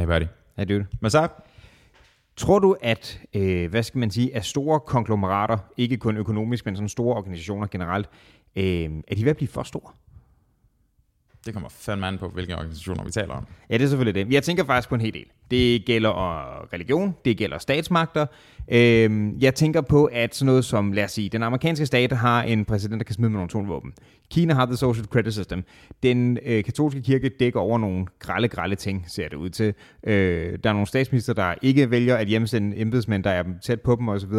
Hey buddy. Hey dude. Hvad så? Tror du, at, øh, hvad skal man sige, at store konglomerater, ikke kun økonomisk, men sådan store organisationer generelt, øh, er de ved at blive for store? Det kommer fandme an på, hvilke organisationer vi taler om. Ja, det er selvfølgelig det. Jeg tænker faktisk på en hel del. Det gælder øh, religion, det gælder statsmagter. Øhm, jeg tænker på, at sådan noget som, lad os sige, den amerikanske stat har en præsident, der kan smide med nogle atomvåben. Kina har the social credit system. Den øh, katolske kirke dækker over nogle grælde, grælde ting, ser det ud til. Øh, der er nogle statsminister, der ikke vælger at hjemsende embedsmænd, der er tæt på dem osv.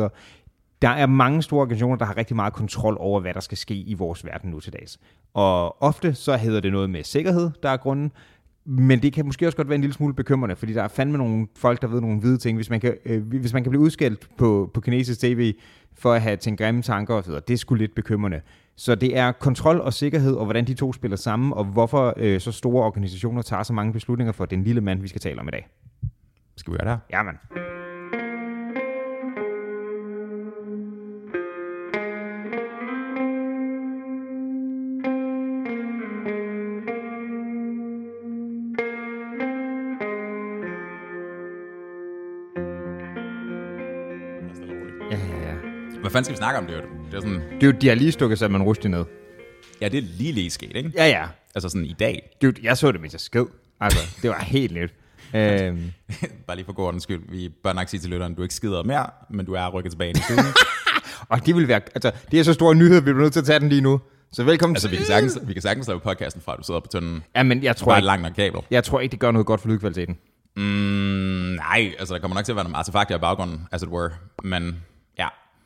Der er mange store organisationer, der har rigtig meget kontrol over, hvad der skal ske i vores verden nu til dags. Og ofte så hedder det noget med sikkerhed, der er grunden. Men det kan måske også godt være en lille smule bekymrende, fordi der er fandme nogle folk, der ved nogle hvide ting. Hvis man kan, øh, hvis man kan blive udskældt på, på kinesisk tv for at have tænkt grimme tanker osv., det er sgu lidt bekymrende. Så det er kontrol og sikkerhed, og hvordan de to spiller sammen, og hvorfor øh, så store organisationer tager så mange beslutninger for den lille mand, vi skal tale om i dag. Skal vi gøre det her? Jamen. Hvad fanden skal vi snakke om det? jo? Det er sådan, Dude, de har lige stukket Salman Rushdie ned. ja, det er lige lige sket, ikke? Ja, ja. Altså sådan i dag. Dude, jeg så det, mens jeg sked. Altså, det var helt nyt. Øhm, Bare lige for god ordens skyld. Vi bør nok sige til lytteren, du ikke skider mere, men du er rykket tilbage i studiet. og det vil være, altså, det er så stor nyhed, vi bliver nødt til at tage den lige nu. Så velkommen altså, til. vi kan, sagtens, vi kan sagtens lave podcasten fra, at du sidder på tønden. Ja, men jeg tror, Bare ikke, langt nok kabel. jeg tror ikke, det gør noget godt for lydkvaliteten. Mm, nej, altså der kommer nok til at være nogle artefakter i baggrunden, as it were. Men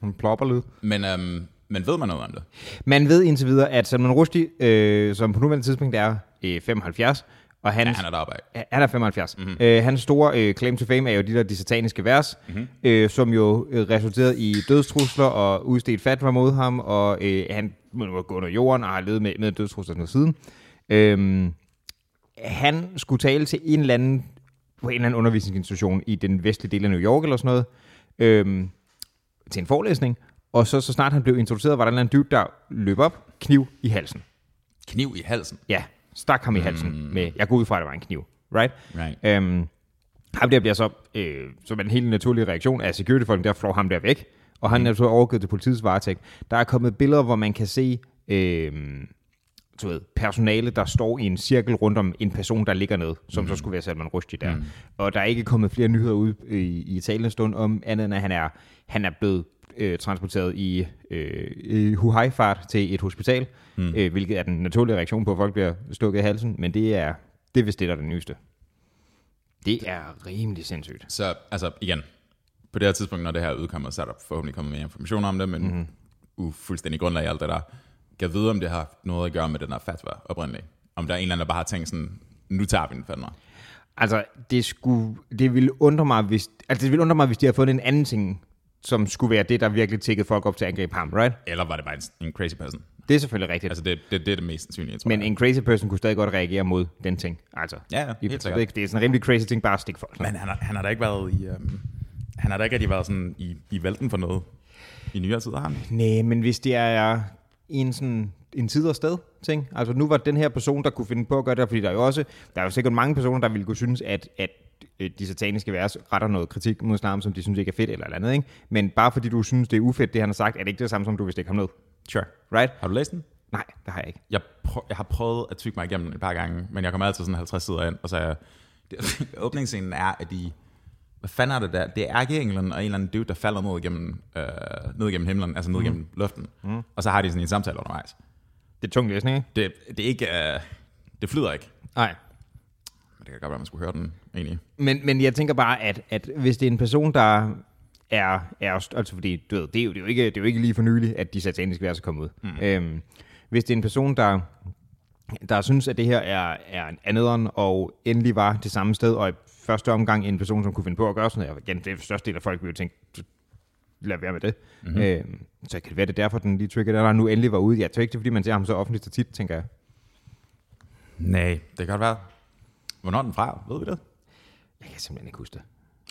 Hun plopper lyd. men, øhm, men ved man noget om det? Man ved indtil videre, at Salman Rushdie, øh, som på nuværende tidspunkt er øh, 75, og hans, Ja, han er deroppe af. Han er 75. Mm-hmm. Øh, hans store øh, claim to fame er jo de der de sataniske vers, mm-hmm. øh, som jo øh, resulterede i dødstrusler og udstedt fatwa mod ham, og øh, han må gå under jorden og har levet med, med dødstrusler noget siden. Øh, han skulle tale til en eller anden, på en eller anden undervisningsinstitution i den vestlige del af New York eller sådan noget, øh, til en forelæsning, og så, så snart han blev introduceret, var der en eller anden dude, der løb op, kniv i halsen. Kniv i halsen. Ja, stak ham i halsen mm. med, jeg går ud fra, at det var en kniv, right? Right. Øhm, ham der bliver så, øh, som en helt naturlig reaktion af securityfolken, der flår ham der væk, og han er så overgivet til politiets varetægt. Der er kommet billeder, hvor man kan se øh, du ved, personale, der står i en cirkel rundt om en person, der ligger ned, som mm. så skulle være Salman Rushdie der. Mm. Og der er ikke kommet flere nyheder ud i, i talende stund om andet, end at han er, han er blevet øh, transporteret i, øh, i Huhai-fart til et hospital, mm. øh, hvilket er den naturlige reaktion på, at folk bliver stukket i halsen, men det er, det er vist det, der er det nyeste. Det er rimelig sindssygt. Så altså igen, på det her tidspunkt, når det her er udkommet, så er der forhåbentlig kommet mere information om det, men mm-hmm. ufuldstændig grundlag i alt det der. Kan vide, om det har haft noget at gøre med den her fatwa oprindeligt. Om der er en eller anden, der bare har tænkt sådan, nu tager vi den fandme. Altså, det, skulle, det ville undre mig, hvis, altså, det ville undre mig, hvis de havde fundet en anden ting, som skulle være det, der virkelig tækkede folk op til at angribe ham, right? Eller var det bare en, en crazy person? Det er selvfølgelig rigtigt. Altså, det, det, det er det mest sandsynlige, tror men jeg. en crazy person kunne stadig godt reagere mod den ting. Altså, Ja, ja, helt sikkert. det, det er sådan en rimelig crazy ting, bare at stikke folk. Men han har, han har da ikke været i... Um, han har da ikke rigtig været sådan i, i vælten for noget i nyere tid, har han? Nej, men hvis det er i en sådan en tid og sted ting. Altså nu var den her person, der kunne finde på at gøre det, fordi der er jo også, der er jo sikkert mange personer, der ville kunne synes, at, at øh, de sataniske vers retter noget kritik mod islam, som de synes ikke er fedt eller, eller andet, ikke? Men bare fordi du synes, det er ufedt, det han har sagt, er det ikke det samme, som du vil stikke ham ned. Sure. Right? Har du læst den? Nej, det har jeg ikke. Jeg, prøv, jeg har prøvet at tygge mig igennem den et par gange, men jeg kommer altid sådan 50 sider ind, og så er jeg, det, åbningsscenen er, at de, hvad fanden er det der? Det er ærkeenglen og en eller anden dude, der falder ned igennem, øh, ned igennem himlen, altså ned mm. igennem luften. Mm. Og så har de sådan en samtale undervejs. Det er tung læsning, ikke? Det, det er ikke, øh, det flyder ikke. Nej. Men det kan godt være, man skulle høre den egentlig. Men, men jeg tænker bare, at, at hvis det er en person, der er, er altså fordi, du ved, det er, jo, det, er jo ikke, det er jo ikke lige for nylig, at de sataniske vers er kommet ud. Mm. Øhm, hvis det er en person, der, der synes, at det her er, er en andederen, og endelig var det samme sted, og første omgang en person, som kunne finde på at gøre sådan noget, igen, det er største del af folk, vil jo tænke, lad være med det. Mm-hmm. Øhm, så kan det være, det er derfor, den lige trigger, der nu endelig var ude. Jeg tror ikke, det er, fordi man ser ham så offentligt så tit, tænker jeg. Nej, det kan godt være. Hvornår er den fra? Ved vi det? Jeg kan simpelthen ikke huske det.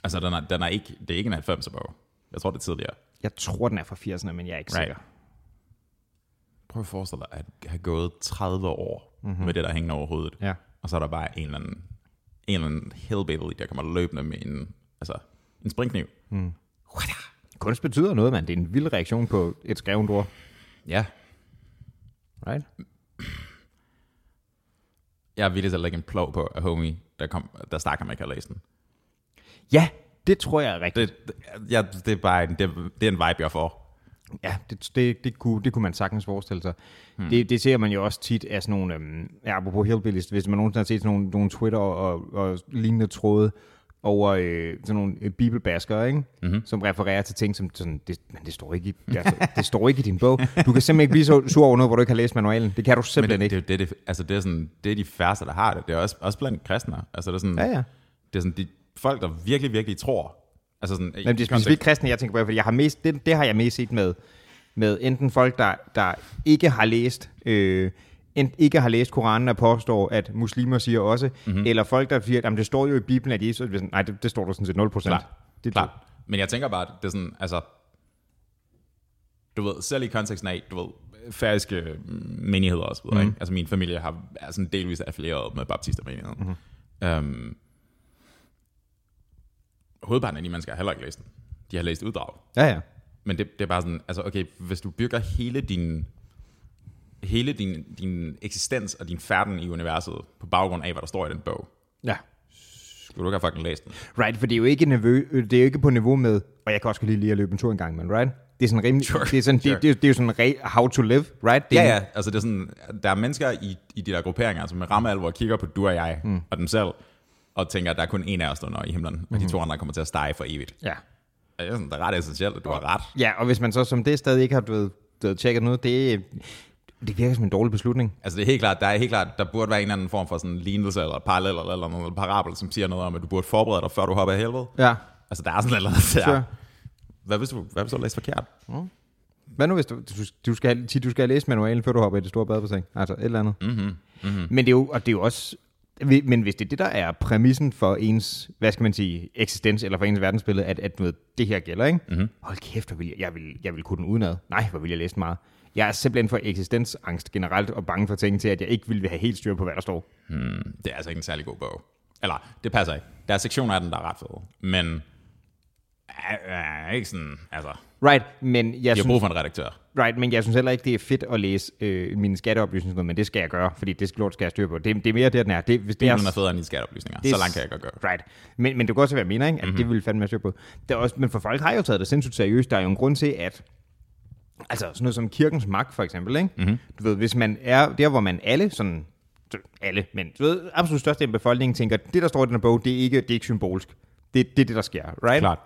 Altså, den er, den er ikke, det er ikke en 90'er bog. Jeg tror, det er tidligere. Jeg tror, den er fra 80'erne, men jeg er ikke Right. sikker. Prøv at forestille dig at have gået 30 år mm-hmm. med det, der hænger over hovedet. Ja. Og så er der bare en eller anden en eller anden hillbilly, der kommer løbende med en, altså, en springkniv. Mm. Kunst betyder noget, mand. Det er en vild reaktion på et skrevet ord. Ja, Right? jeg er villig til at lægge en plov på af homie, der, kom, der snakker, man har læst den. Ja, det tror jeg er rigtigt. Det, det, ja, det, er bare en, det, det er en vibe, jeg får. Ja, det, det, det, kunne, det kunne man sagtens forestille sig. Hmm. Det, det ser man jo også tit af sådan nogle, øhm, ja, apropos hillbillies, hvis man nogensinde har set sådan nogle, nogle Twitter og, og lignende tråde over øh, sådan nogle øh, bibelbaskere, ikke? Mm-hmm. som refererer til ting, som sådan, det, men det står, ikke i, altså, det står ikke i din bog. Du kan simpelthen ikke blive så sur over noget, hvor du ikke har læst manualen. Det kan du Men simpelthen det, ikke. det, det, det, altså det, er sådan, det er de færreste, der har det. Det er også, også blandt kristne. Altså det er sådan, Ja, ja. Det er sådan de folk, der virkelig, virkelig tror. Altså sådan, Men det er specifikt kristne, jeg tænker på, fordi jeg har mest, det, det har jeg mest set med, med enten folk, der, der ikke har læst øh, ent, ikke har læst Koranen og påstår, at muslimer siger også, mm-hmm. eller folk, der siger, at det står jo i Bibelen, at Jesus... Nej, det, det står der sådan set 0 procent. Klart, det klart. Men jeg tænker bare, det er sådan, altså, du ved, selv i konteksten af, du ved, færøske menigheder og så videre, mm. ikke? Altså min familie har, er sådan delvis affilieret med baptistermenigheden. Mm-hmm. Um, hovedparten af de mennesker har heller ikke læst den. De har læst uddrag. Ja, ja. Men det, det er bare sådan, altså okay, hvis du bygger hele din, hele din, din eksistens og din færden i universet på baggrund af, hvad der står i den bog, Ja. skulle du ikke have fucking læst den. Right, for det er jo ikke, niveau, det er jo ikke på niveau med, og jeg kan også lige lide at løbe en tur en gang, men right? Det er sådan rimelig, Sure, det er, sådan, sure. det, det, det, er jo sådan re, how to live, right? Det er, Ja, ja, altså det er sådan, der er mennesker i, i de der grupperinger, som med ramme alvor kigger på du og jeg mm. og dem selv, og tænker, at der er kun en af os, der når i himlen, mm. og de to andre kommer til at stege for evigt. Ja. Det er, sådan, det er ret essentielt, at du har ret. ja, og hvis man så som det stadig ikke har du ved, tjekket noget, det, det virker som en dårlig beslutning. Altså det er helt klart, der er helt klart, der burde være en eller anden form for sådan lignelse, eller parallel, eller, eller noget parabel, som siger noget om, at du burde forberede dig, før du hopper af helvede. Ja. Altså der er sådan noget der. Sure. Hvad hvis du, hvad hvis du læst forkert? Hvad nu hvis du, du, du, skal, du skal læse manualen, før du hopper i det store badebassin? Altså et eller andet. Mm-hmm. Mm-hmm. Men det er jo, og det er jo også, men hvis det er det, der er præmissen for ens, hvad skal man sige, eksistens, eller for ens verdensbillede, at, at noget, det her gælder, ikke? Mm-hmm. Hold kæft, hvor vil jeg, jeg, vil, jeg vil kunne den udenad. Nej, hvor vil jeg læse meget. Jeg er simpelthen for eksistensangst generelt, og bange for ting til, at jeg ikke vil have helt styr på, hvad der står. Hmm, det er altså ikke en særlig god bog. Eller, det passer ikke. Der er sektioner af den, der er ret fede. Men er, er ikke sådan, altså, Right, men jeg, har synes, brug for en redaktør. Right, men jeg synes heller ikke, det er fedt at læse øh, mine skatteoplysninger, men det skal jeg gøre, fordi det skal, lort skal jeg styr på. Det, det er mere det, den er. Det, hvis det er, er federe end dine skatteoplysninger. Det Så langt kan jeg godt gøre. Right. Men, men det kan også være, hvad jeg mener, ikke? at mm-hmm. det vil fandme være styr på. Det er også, men for folk har jo taget det sindssygt seriøst. Der er jo en grund til, at altså sådan noget som kirkens magt for eksempel, ikke? Mm-hmm. du ved, hvis man er der, hvor man alle sådan, alle, men du ved, absolut største af befolkningen tænker, det der står i den her bog, det er ikke, det er ikke symbolsk. Det, det er det, der sker, right? Klart.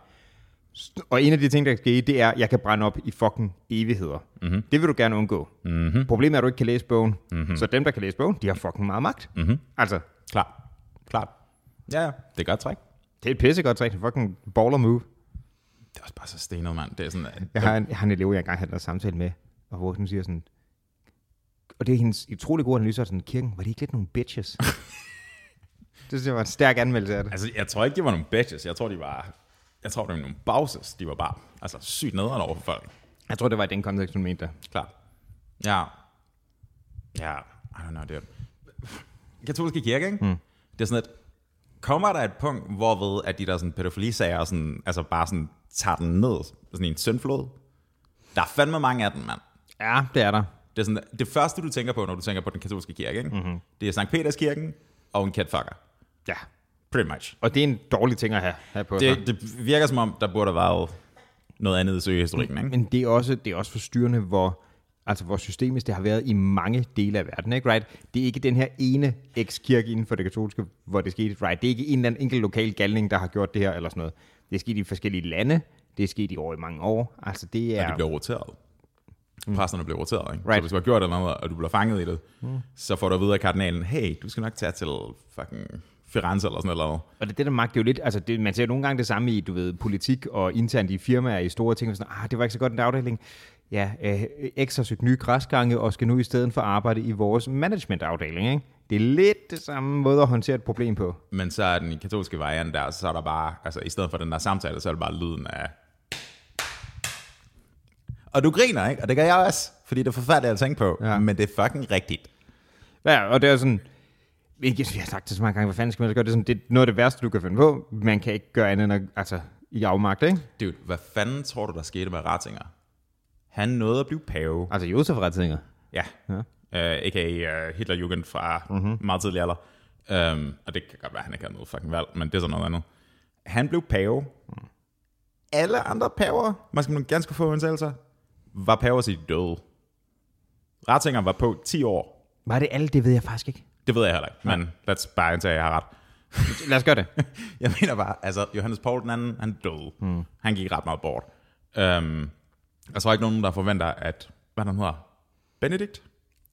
Og en af de ting, der kan ske, det er, at jeg kan brænde op i fucking evigheder. Mm-hmm. Det vil du gerne undgå. Mm-hmm. Problemet er, at du ikke kan læse bogen. Mm-hmm. Så dem, der kan læse bogen, de har fucking meget magt. Mm-hmm. Altså, Klart. Klart. Ja, ja. Det er godt træk. det er et pissegodt træk. Det er fucking baller move. Det er også bare så stenet, mand. Det er sådan, at, Jeg har en, jeg har en elev, jeg engang havde en samtale med, og hvor hun siger sådan, og det er hendes utrolig gode analyse, sådan, kirken, var de ikke lidt nogle bitches? det synes jeg var en stærk anmeldelse af det. altså, jeg tror ikke, de var nogle bitches. Jeg tror, de var, jeg tror, det var nogle bauses. De var bare altså, sygt nederen over for folk. Jeg tror, det var i den kontekst, hun mente det. Klart. Ja. Ja, I don't know, dude. Katolske kirke, ikke? Mm. Det er sådan, at kommer der et punkt, hvorved at de der sådan pædofilisager sådan, altså bare sådan tager den ned, sådan en syndflod? Der er fandme mange af dem, mand. Ja, det er der. Det, er sådan, det første, du tænker på, når du tænker på den katolske kirke, ikke? Mm-hmm. det er Sankt Peters kirken og en catfucker. Ja. Pretty much. Og det er en dårlig ting at have, have på. Det, det virker som om, der burde have været noget andet i søgehistorikken, ikke? Men det er også, det er også forstyrrende, hvor, altså hvor systemisk det har været i mange dele af verden. Ikke? Right? Det er ikke den her ene ekskirke inden for det katolske, hvor det skete. Right? Det er ikke en eller anden enkelt lokal galning, der har gjort det her eller sådan noget. Det er sket i forskellige lande. Det er sket i år i mange år. Altså det er... Og de bliver roteret. Mm. Præsterne bliver roteret, ikke? Right. Så hvis du har gjort noget, og du bliver fanget i det, mm. så får du at vide af kardinalen, hey, du skal nok tage til fucking Firenze eller sådan noget. Og det, det der magt, det er jo lidt, altså det, man ser jo nogle gange det samme i, du ved, politik og internt i firmaer i store ting, sådan, ah, det var ikke så godt en afdeling. Ja, øh, X har søgt nye græsgange og skal nu i stedet for arbejde i vores managementafdeling, ikke? Det er lidt det samme måde at håndtere et problem på. Men så er den katolske variant der, så er der bare, altså i stedet for den der samtale, så er det bare lyden af... Og du griner, ikke? Og det gør jeg også, fordi det er forfærdeligt at tænke på. Ja. Men det er fucking rigtigt. Ja, og det er sådan, Ikke, jeg har sagt det så mange gange, hvad fanden skal man gøre? Det er, sådan, det er noget af det værste, du kan finde på. Man kan ikke gøre andet end at, altså, i afmagt, ikke? Dude, hvad fanden tror du, der skete med Ratzinger? Han nåede at blive pave. Altså Josef Ratzinger. Ja. ja. Uh, A.k.a. Uh, Hitlerjugend fra mm-hmm. meget tidlig alder. Um, og det kan godt være, at han ikke har noget fucking valg, men det er sådan noget andet. Han blev pave. Mm. Alle andre paver, man skal ganske få undtagelser, var paver de døde. Ratzinger var på 10 år. Var det alle? Det ved jeg faktisk ikke. Det ved jeg heller ikke, men lad os bare antage, at jeg har ret. Lad os gøre det. jeg mener bare, altså Johannes Paul den anden, han døde. Mm. Han gik ret meget bort. Um, jeg tror ikke nogen, der forventer, at, hvad han hedder, Benedikt?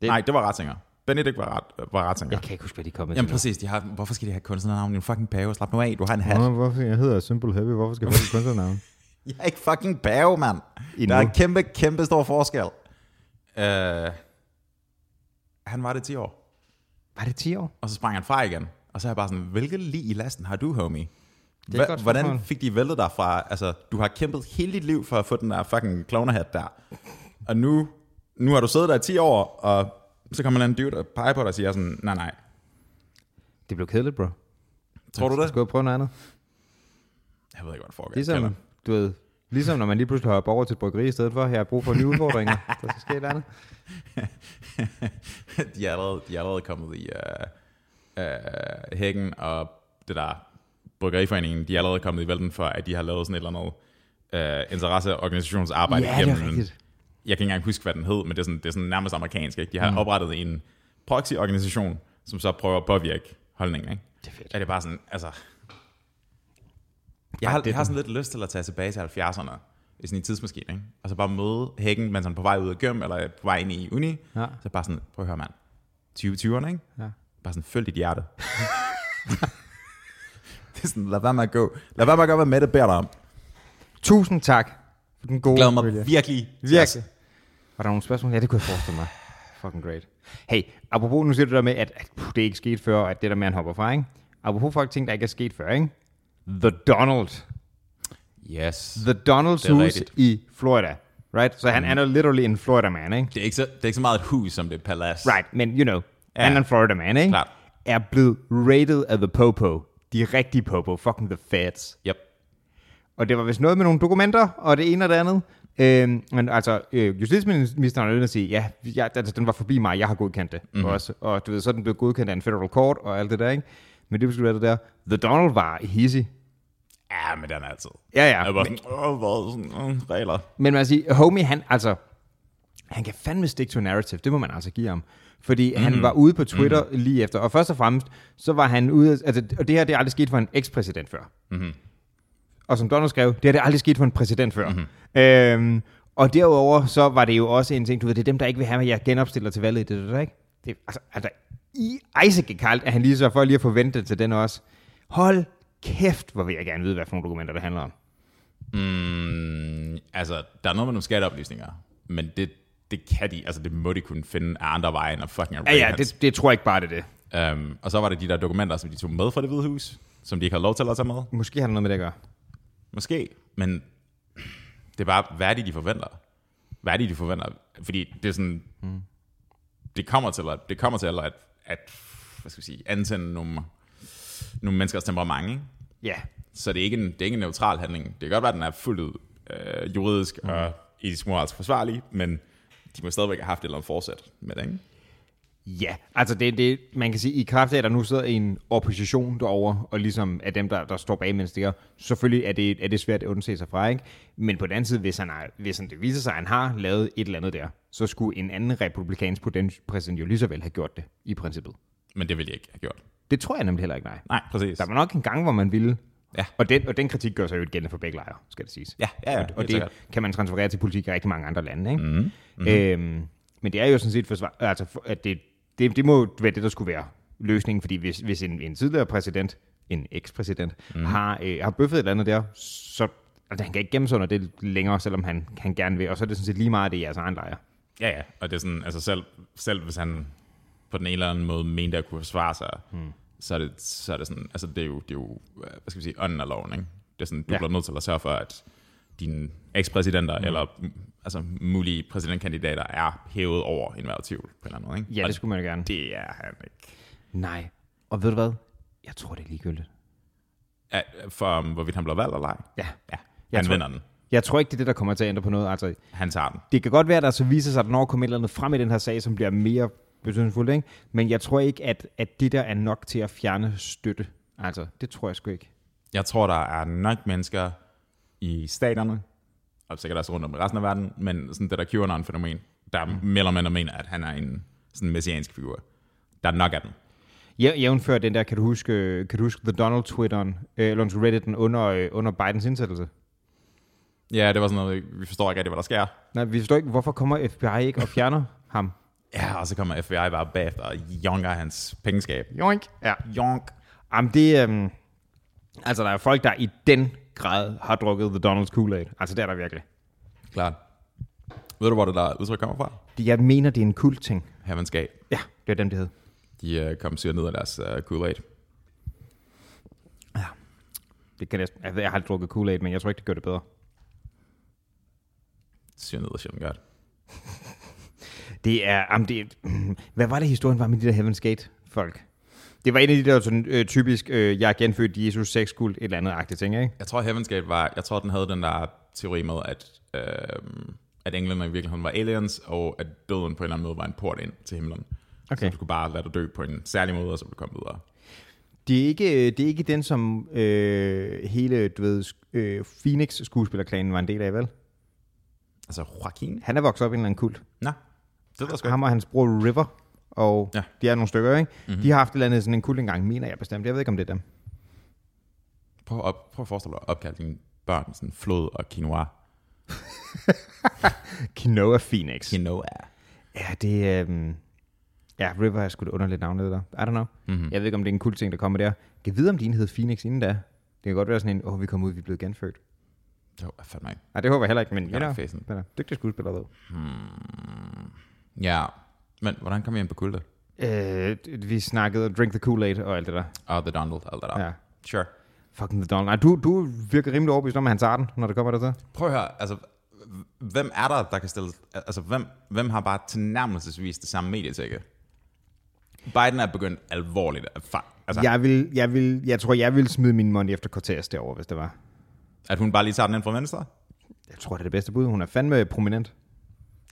Det... Nej, det var Ratzinger. Benedikt var, ret, var Ratzinger. Jeg kan ikke huske, hvad de kom med. Jamen præcis, de har, hvorfor skal de have kunstnernavn? Det er fucking pave, slap nu af, du har en hat. Nå, hvorfor jeg hedder Simple Heavy, hvorfor skal jeg have kunstnernavn? jeg er ikke fucking pave, mand. Der er en kæmpe, kæmpe stor forskel. Uh, han var det 10 år. Var det 10 år? Og så sprang han fra igen. Og så er jeg bare sådan, hvilket lige i lasten har du, homie? Det er H- hvordan fik de væltet dig fra, altså, du har kæmpet hele dit liv for at få den der fucking klovnehat der. Og nu, nu har du siddet der i 10 år, og så kommer en dude og peger på dig og siger sådan, nej, nej. Det blev kedeligt, bro. Tror du det? Skal jeg prøve noget andet? Jeg ved ikke, hvad der foregår. Ligesom, du ved, ligesom når man lige pludselig hopper over til et bryggeri i stedet for, her har brug for nye udfordringer. der skal ske et andet. de, er allerede, de er allerede kommet i uh, uh, hækken, og det der Bryggeriforeningen, de er allerede kommet i vælten for, at de har lavet sådan et eller andet uh, interesseorganisationsarbejde ja, igennem. Det er rigtigt. Jeg kan ikke engang huske, hvad den hed, men det er sådan, det er sådan nærmest amerikansk. Ikke? De har mm. oprettet en proxy-organisation, som så prøver at påvirke holdningen. Ikke? Det er fedt. Er det bare sådan, altså... Jeg har, jeg har sådan lidt lyst til at tage tilbage til 70'erne i sådan en tidsmaskine, ikke? Og så bare møde hækken, mens han er på vej ud af gym, eller på vej ind i uni. Ja. Så bare sådan, prøv at høre, mand. 2020'erne, ikke? Ja. Bare sådan, følg dit hjerte. det er sådan, lad være med at gå. Lad være med at gøre, hvad Mette beder dig om. Tusind tak for den gode Glæder mig vilje. virkelig. Virkelig. Var der nogle spørgsmål? Ja, det kunne jeg forestille mig. Fucking great. Hey, apropos, nu siger du der med, at, at puh, det ikke sket før, at det der med, han hopper fra, ikke? Apropos folk ting, der ikke er sket før, ikke? The Donald. Yes. The Donald's hus rigtigt. i Florida. Right? Så han mm. er literally en Florida man, ikke? Det er, ikke så, det er ikke så meget et hus, som det er palads. Right, men you know, ja. han er en Florida man, ikke? Klart. Er blevet rated af the Popo. De rigtige Popo. Fucking the feds. Yep. Og det var vist noget med nogle dokumenter, og det ene og det andet. Øhm, men altså, øh, justitsministeren er nødt at sige, ja, jeg, altså, den var forbi mig, jeg har godkendt det mm-hmm. også. Og du ved, så den blevet godkendt af en federal court og alt det der, ikke? Men det være det der. The Donald var hissy. Ja, men den er altid. Ja, ja. Jeg var sådan, åh, hvad, sådan, øh, regler. Men man siger, homie, han, altså, han kan fandme stick to narrative, det må man altså give ham. Fordi mm. han var ude på Twitter mm. lige efter, og først og fremmest, så var han ude, altså, og det her, det er aldrig sket for en ekspræsident før. Mm. Og som Donald skrev, det har det aldrig sket for en præsident før. Mm. Øhm, og derudover, så var det jo også en ting, du ved, det er dem, der ikke vil have, at jeg genopstiller til valget, det der, ikke? Det, altså, altså, i Isaac kaldt, at han lige så for lige at forvente til den også. Hold kæft, hvor vil jeg gerne vide, hvad for nogle dokumenter det handler om. Mm, altså, der er noget med nogle skatteoplysninger, men det, det kan de, altså det må de kunne finde af andre veje end at fucking Ja, ja, det, det tror jeg ikke bare, det er det. Um, og så var det de der dokumenter, som de tog med fra det hvide hus, som de ikke har lov til at tage med. Måske har det noget med det at gøre. Måske, men det er bare, hvad er det, de forventer? Hvad er det, de forventer? Fordi det er sådan, mm. det kommer til at, det kommer til at, at hvad skal vi sige, antænde nogle, nogle menneskers temperament, ikke? Ja. Så det er ikke en, det er ikke en neutral handling. Det kan godt være, at den er fuldt ud øh, juridisk mm. og etisk moralsk forsvarlig, men de må stadigvæk have haft et eller andet forsæt med det, ikke? Ja, altså det, det, man kan sige, i kraft af, at der nu sidder en opposition derover og ligesom er dem, der, der står bag mens det selvfølgelig er det, er det svært at undse sig fra, ikke? Men på den anden side, hvis, han har, hvis han, det viser sig, at han har lavet et eller andet der, så skulle en anden republikansk præsident jo lige så vel have gjort det, i princippet. Men det ville jeg ikke have gjort. Det tror jeg nemlig heller ikke, nej. Nej, præcis. Der var nok en gang, hvor man ville. Ja. Og den, og den kritik gør sig jo gældende for begge lejre, skal det siges. Ja, ja, ja Og, og det sikkert. kan man transferere til politik i rigtig mange andre lande, ikke? Mm-hmm. Mm-hmm. Øhm, men det er jo sådan set forsvar, altså, at det, det, det må være det, der skulle være løsningen, fordi hvis, hvis en, en tidligere præsident, en ekspræsident, mm. har, øh, har bøffet et eller andet der, så altså, han kan ikke gemme sig under det længere, selvom han, han gerne vil, og så er det sådan set lige meget det i jeres egen lejr. Ja, ja, og det er sådan, altså selv, selv hvis han på den ene eller anden måde mente at kunne forsvare sig, hmm. så, er det, så er det sådan, altså det er jo, det er jo hvad skal vi sige, ånden af loven, ikke? Det er sådan, du ja. bliver nødt til at sørge for, at dine ekspræsidenter mm. eller altså mulige præsidentkandidater er hævet over enhver tvivl på en eller anden måde. Ikke? Ja, det skulle man gerne. Det er han ikke. Nej. Og ved du hvad? Jeg tror, det er ligegyldigt. Ja, for um, hvorvidt han bliver valgt eller ej. Ja. Ja, Jeg han tror- vinder den. Jeg tror ikke, det er det, der kommer til at ændre på noget. Altså, Han tager den. det kan godt være, at der så viser sig, at der når kommer et eller andet frem i den her sag, som bliver mere betydningsfuldt, ikke? Men jeg tror ikke, at, at det der er nok til at fjerne støtte. Altså, det tror jeg sgu ikke. Jeg tror, der er nok mennesker i staterne, og sikkert også rundt om i resten af verden, men sådan det der QAnon-fænomen, der mm. mere eller mindre mener, at han er en sådan messiansk figur. Der er nok af dem. Ja, jævnfør den der, kan du huske, kan du huske The Donald Twitteren, øh, eller Redditen under, øh, under Bidens indsættelse? Ja, det var sådan noget, vi forstår ikke rigtig, hvad der sker. Nej, vi forstår ikke, hvorfor kommer FBI ikke og fjerner ham? Ja, og så kommer FBI bare bagefter og jonker hans pengeskab. Joink. Ja. Jonk. Jamen, det øhm, Altså, der er folk, der i den grad har drukket The Donald's Kool-Aid. Altså, det er der virkelig. Klart. Ved du, hvor det der udtryk kommer fra? Jeg mener, det er en kult ting. Gate. Ja, det er dem, det hed. De uh, kom syret ned af deres uh, Kool-Aid. Det kan næsten, altså, jeg har aldrig drukket Kool-Aid, men jeg tror ikke, det gør det bedre. Syret ned er sjældent godt. Det er, jamen det, hvad var det historien var med de der Heaven's Gate folk? Det var en af de der sådan, øh, typisk, øh, jeg er genfødt Jesus sexkult, et eller andet agtigt ting, ikke? Jeg tror, Heaven's Gate var... Jeg tror, den havde den der teori med, at, øh, at englænder i virkeligheden var aliens, og at døden på en eller anden måde var en port ind til himlen. Okay. Så du kunne bare lade dig dø på en særlig måde, og så ville du komme videre. Det er ikke, det er ikke den, som øh, hele, du ved, øh, Phoenix-skuespillerklanen var en del af, vel? Altså, Joaquin? Han er vokset op i en eller anden kult. Nå, det ved jeg. Ham og hans bror River, og ja. De er nogle stykker, ikke? Mm-hmm. De har haft et eller andet sådan en kult engang, mener jeg bestemt. Jeg ved ikke, om det er dem. Prøv, at op, prøv at forestille dig at opkalde dine børn sådan flod og quinoa. Quinoa Phoenix. Quinoa. Ja, det er... Um... Ja, River er sgu et underligt navn, det der. I don't know. Mm-hmm. Jeg ved ikke, om det er en kul ting, der kommer der. Kan vide, om din hed Phoenix inden da? Det kan godt være sådan en, åh, oh, vi kom ud, vi er blevet genfødt. Jo, jeg fandme ikke. Nej, det håber jeg heller ikke, men you know, er dygtig skuespiller, ved. Ja, men hvordan kom vi ind på kultet? Øh, vi snakkede Drink the Kool-Aid og alt det der. Og The Donald, alt det der. Ja. Sure. Fucking The Donald. Nej, du, du virker rimelig overbevist om, at han tager den, når det kommer dertil. Prøv at høre, altså, hvem er der, der kan stille... Altså, hvem, hvem har bare tilnærmelsesvis det samme medietække? Biden er begyndt alvorligt at fa- altså. Jeg, vil, jeg, vil, jeg tror, jeg vil smide min money efter Cortez derovre, hvis det var. at hun bare lige tager den ind fra venstre? Jeg tror, det er det bedste bud. Hun er fandme prominent.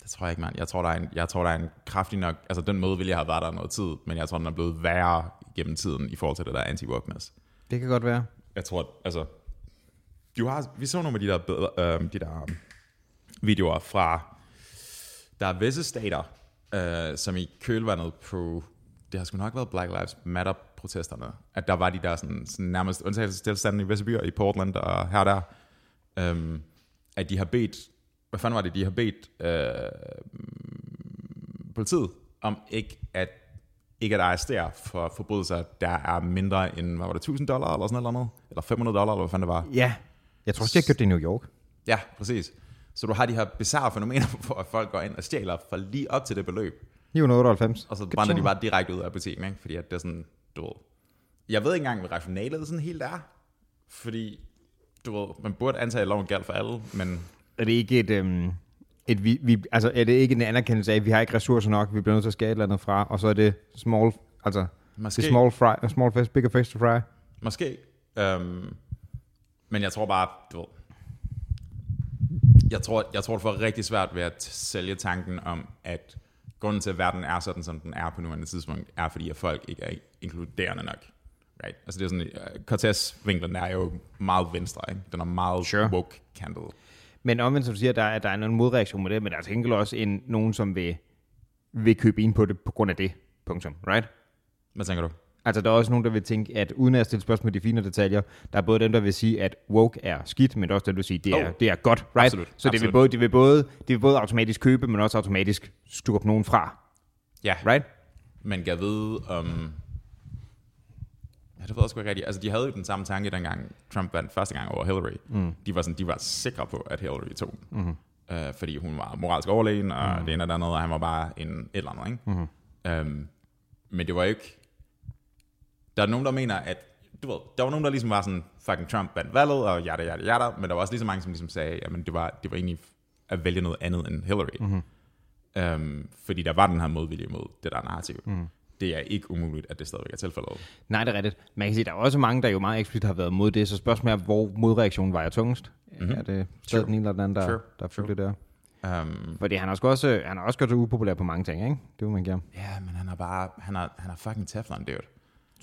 Det tror jeg ikke, mand. Jeg tror, der er en, jeg tror, der er en kraftig nok... Altså, den måde ville jeg have været der noget tid, men jeg tror, den er blevet værre gennem tiden i forhold til det der anti-wokeness. Det kan godt være. Jeg tror, altså... Du har, vi så nogle af de der, bedre- øh, de der um, videoer fra... Der er visse stater, øh, som i kølvandet på... Det har sgu nok været Black Lives Matter-protesterne. At der var de der sådan, sådan nærmest undtagelsestilstande i visse byer, i Portland og her og der. Um, at de har bedt... Hvad fanden var det, de har bedt øh, politiet om ikke at ikke at arrestere for forbrydelser, der er mindre end, hvad var det, 1000 dollar eller sådan noget, eller 500 dollar, eller hvad fanden det var. Ja. Jeg tror også, jeg har gjort det i New York. Ja, præcis. Så du har de her bizarre fænomener, hvor folk går ind og stjæler for lige op til det beløb, 998. og så brænder de bare direkte ud af butikken, ikke? fordi at det er sådan, du ved. Jeg ved ikke engang, hvad rationalet sådan helt er, fordi, du ved, man burde antage, at loven galt for alle, men Er det ikke et... Øhm, et vi, vi, altså, er det ikke en anerkendelse af, at vi har ikke ressourcer nok, vi bliver nødt til at skære et eller andet fra, og så er det small, altså, måske, det small, fry, small fish, bigger fish to fry. Måske. Um, men jeg tror bare, du ved, jeg tror, jeg tror, det får rigtig svært ved at sælge tanken om, at grunden til, at verden er sådan, som den er på nuværende tidspunkt, er fordi, at folk ikke er inkluderende nok. Right? Altså det er sådan, uh, Cortez-vinklen er jo meget venstre, ikke? Den er meget Sure. woke candle. Men omvendt, som du siger, der, er- der er en modreaktion med det, men der er til gengæld også en, nogen, som vil, vil købe ind på det på grund af det. Punktum. Right? Hvad tænker du? Altså, der er også nogen, der vil tænke, at uden at stille spørgsmål med de fine detaljer, der er både dem, der vil sige, at woke er skidt, men også dem, der vil sige, at det, er, Oh. det er godt, right? Absolut. Så det vil, Absolut. både, det, vil både, det vil både automatisk købe, men også automatisk skubbe nogen fra, Ja, right? Men kan vide om... Ja, det ved jeg sgu ikke rigtigt. Altså, de havde jo den samme tanke, dengang Trump vandt første gang over Hillary. Mm. De, var sådan, de var sikre på, at Hillary tog den. Mm. Uh, fordi hun var moralsk overlegen, og mm. det ene og det andet, og han var bare en et eller andet, ikke? Mm. Um, men det var jo ikke... Der er nogen, der mener, at... Du ved, der var nogen, der ligesom var sådan, fucking Trump vandt valget, og jada, jada, jada, men der var også lige så mange, som ligesom sagde, jamen det var, det var egentlig at vælge noget andet end Hillary. Mm-hmm. Um, fordi der var den her modvilje mod det der narrativ. Mm. Det er ikke umuligt, at det stadigvæk er tilfældet. Nej, det er rigtigt. Man kan sige, der er også mange, der jo meget eksplicit har været mod det, så spørgsmålet er, hvor modreaktionen vejer tungest. Mm-hmm. Er det stadig Sure. den ene eller den anden, der, Sure. der følger det der? Um, Fordi han har også, han har også gjort sig upopulær på mange ting, ikke? Det må man gerne. ja, men han er bare, han er, han er fucking Teflon, dude.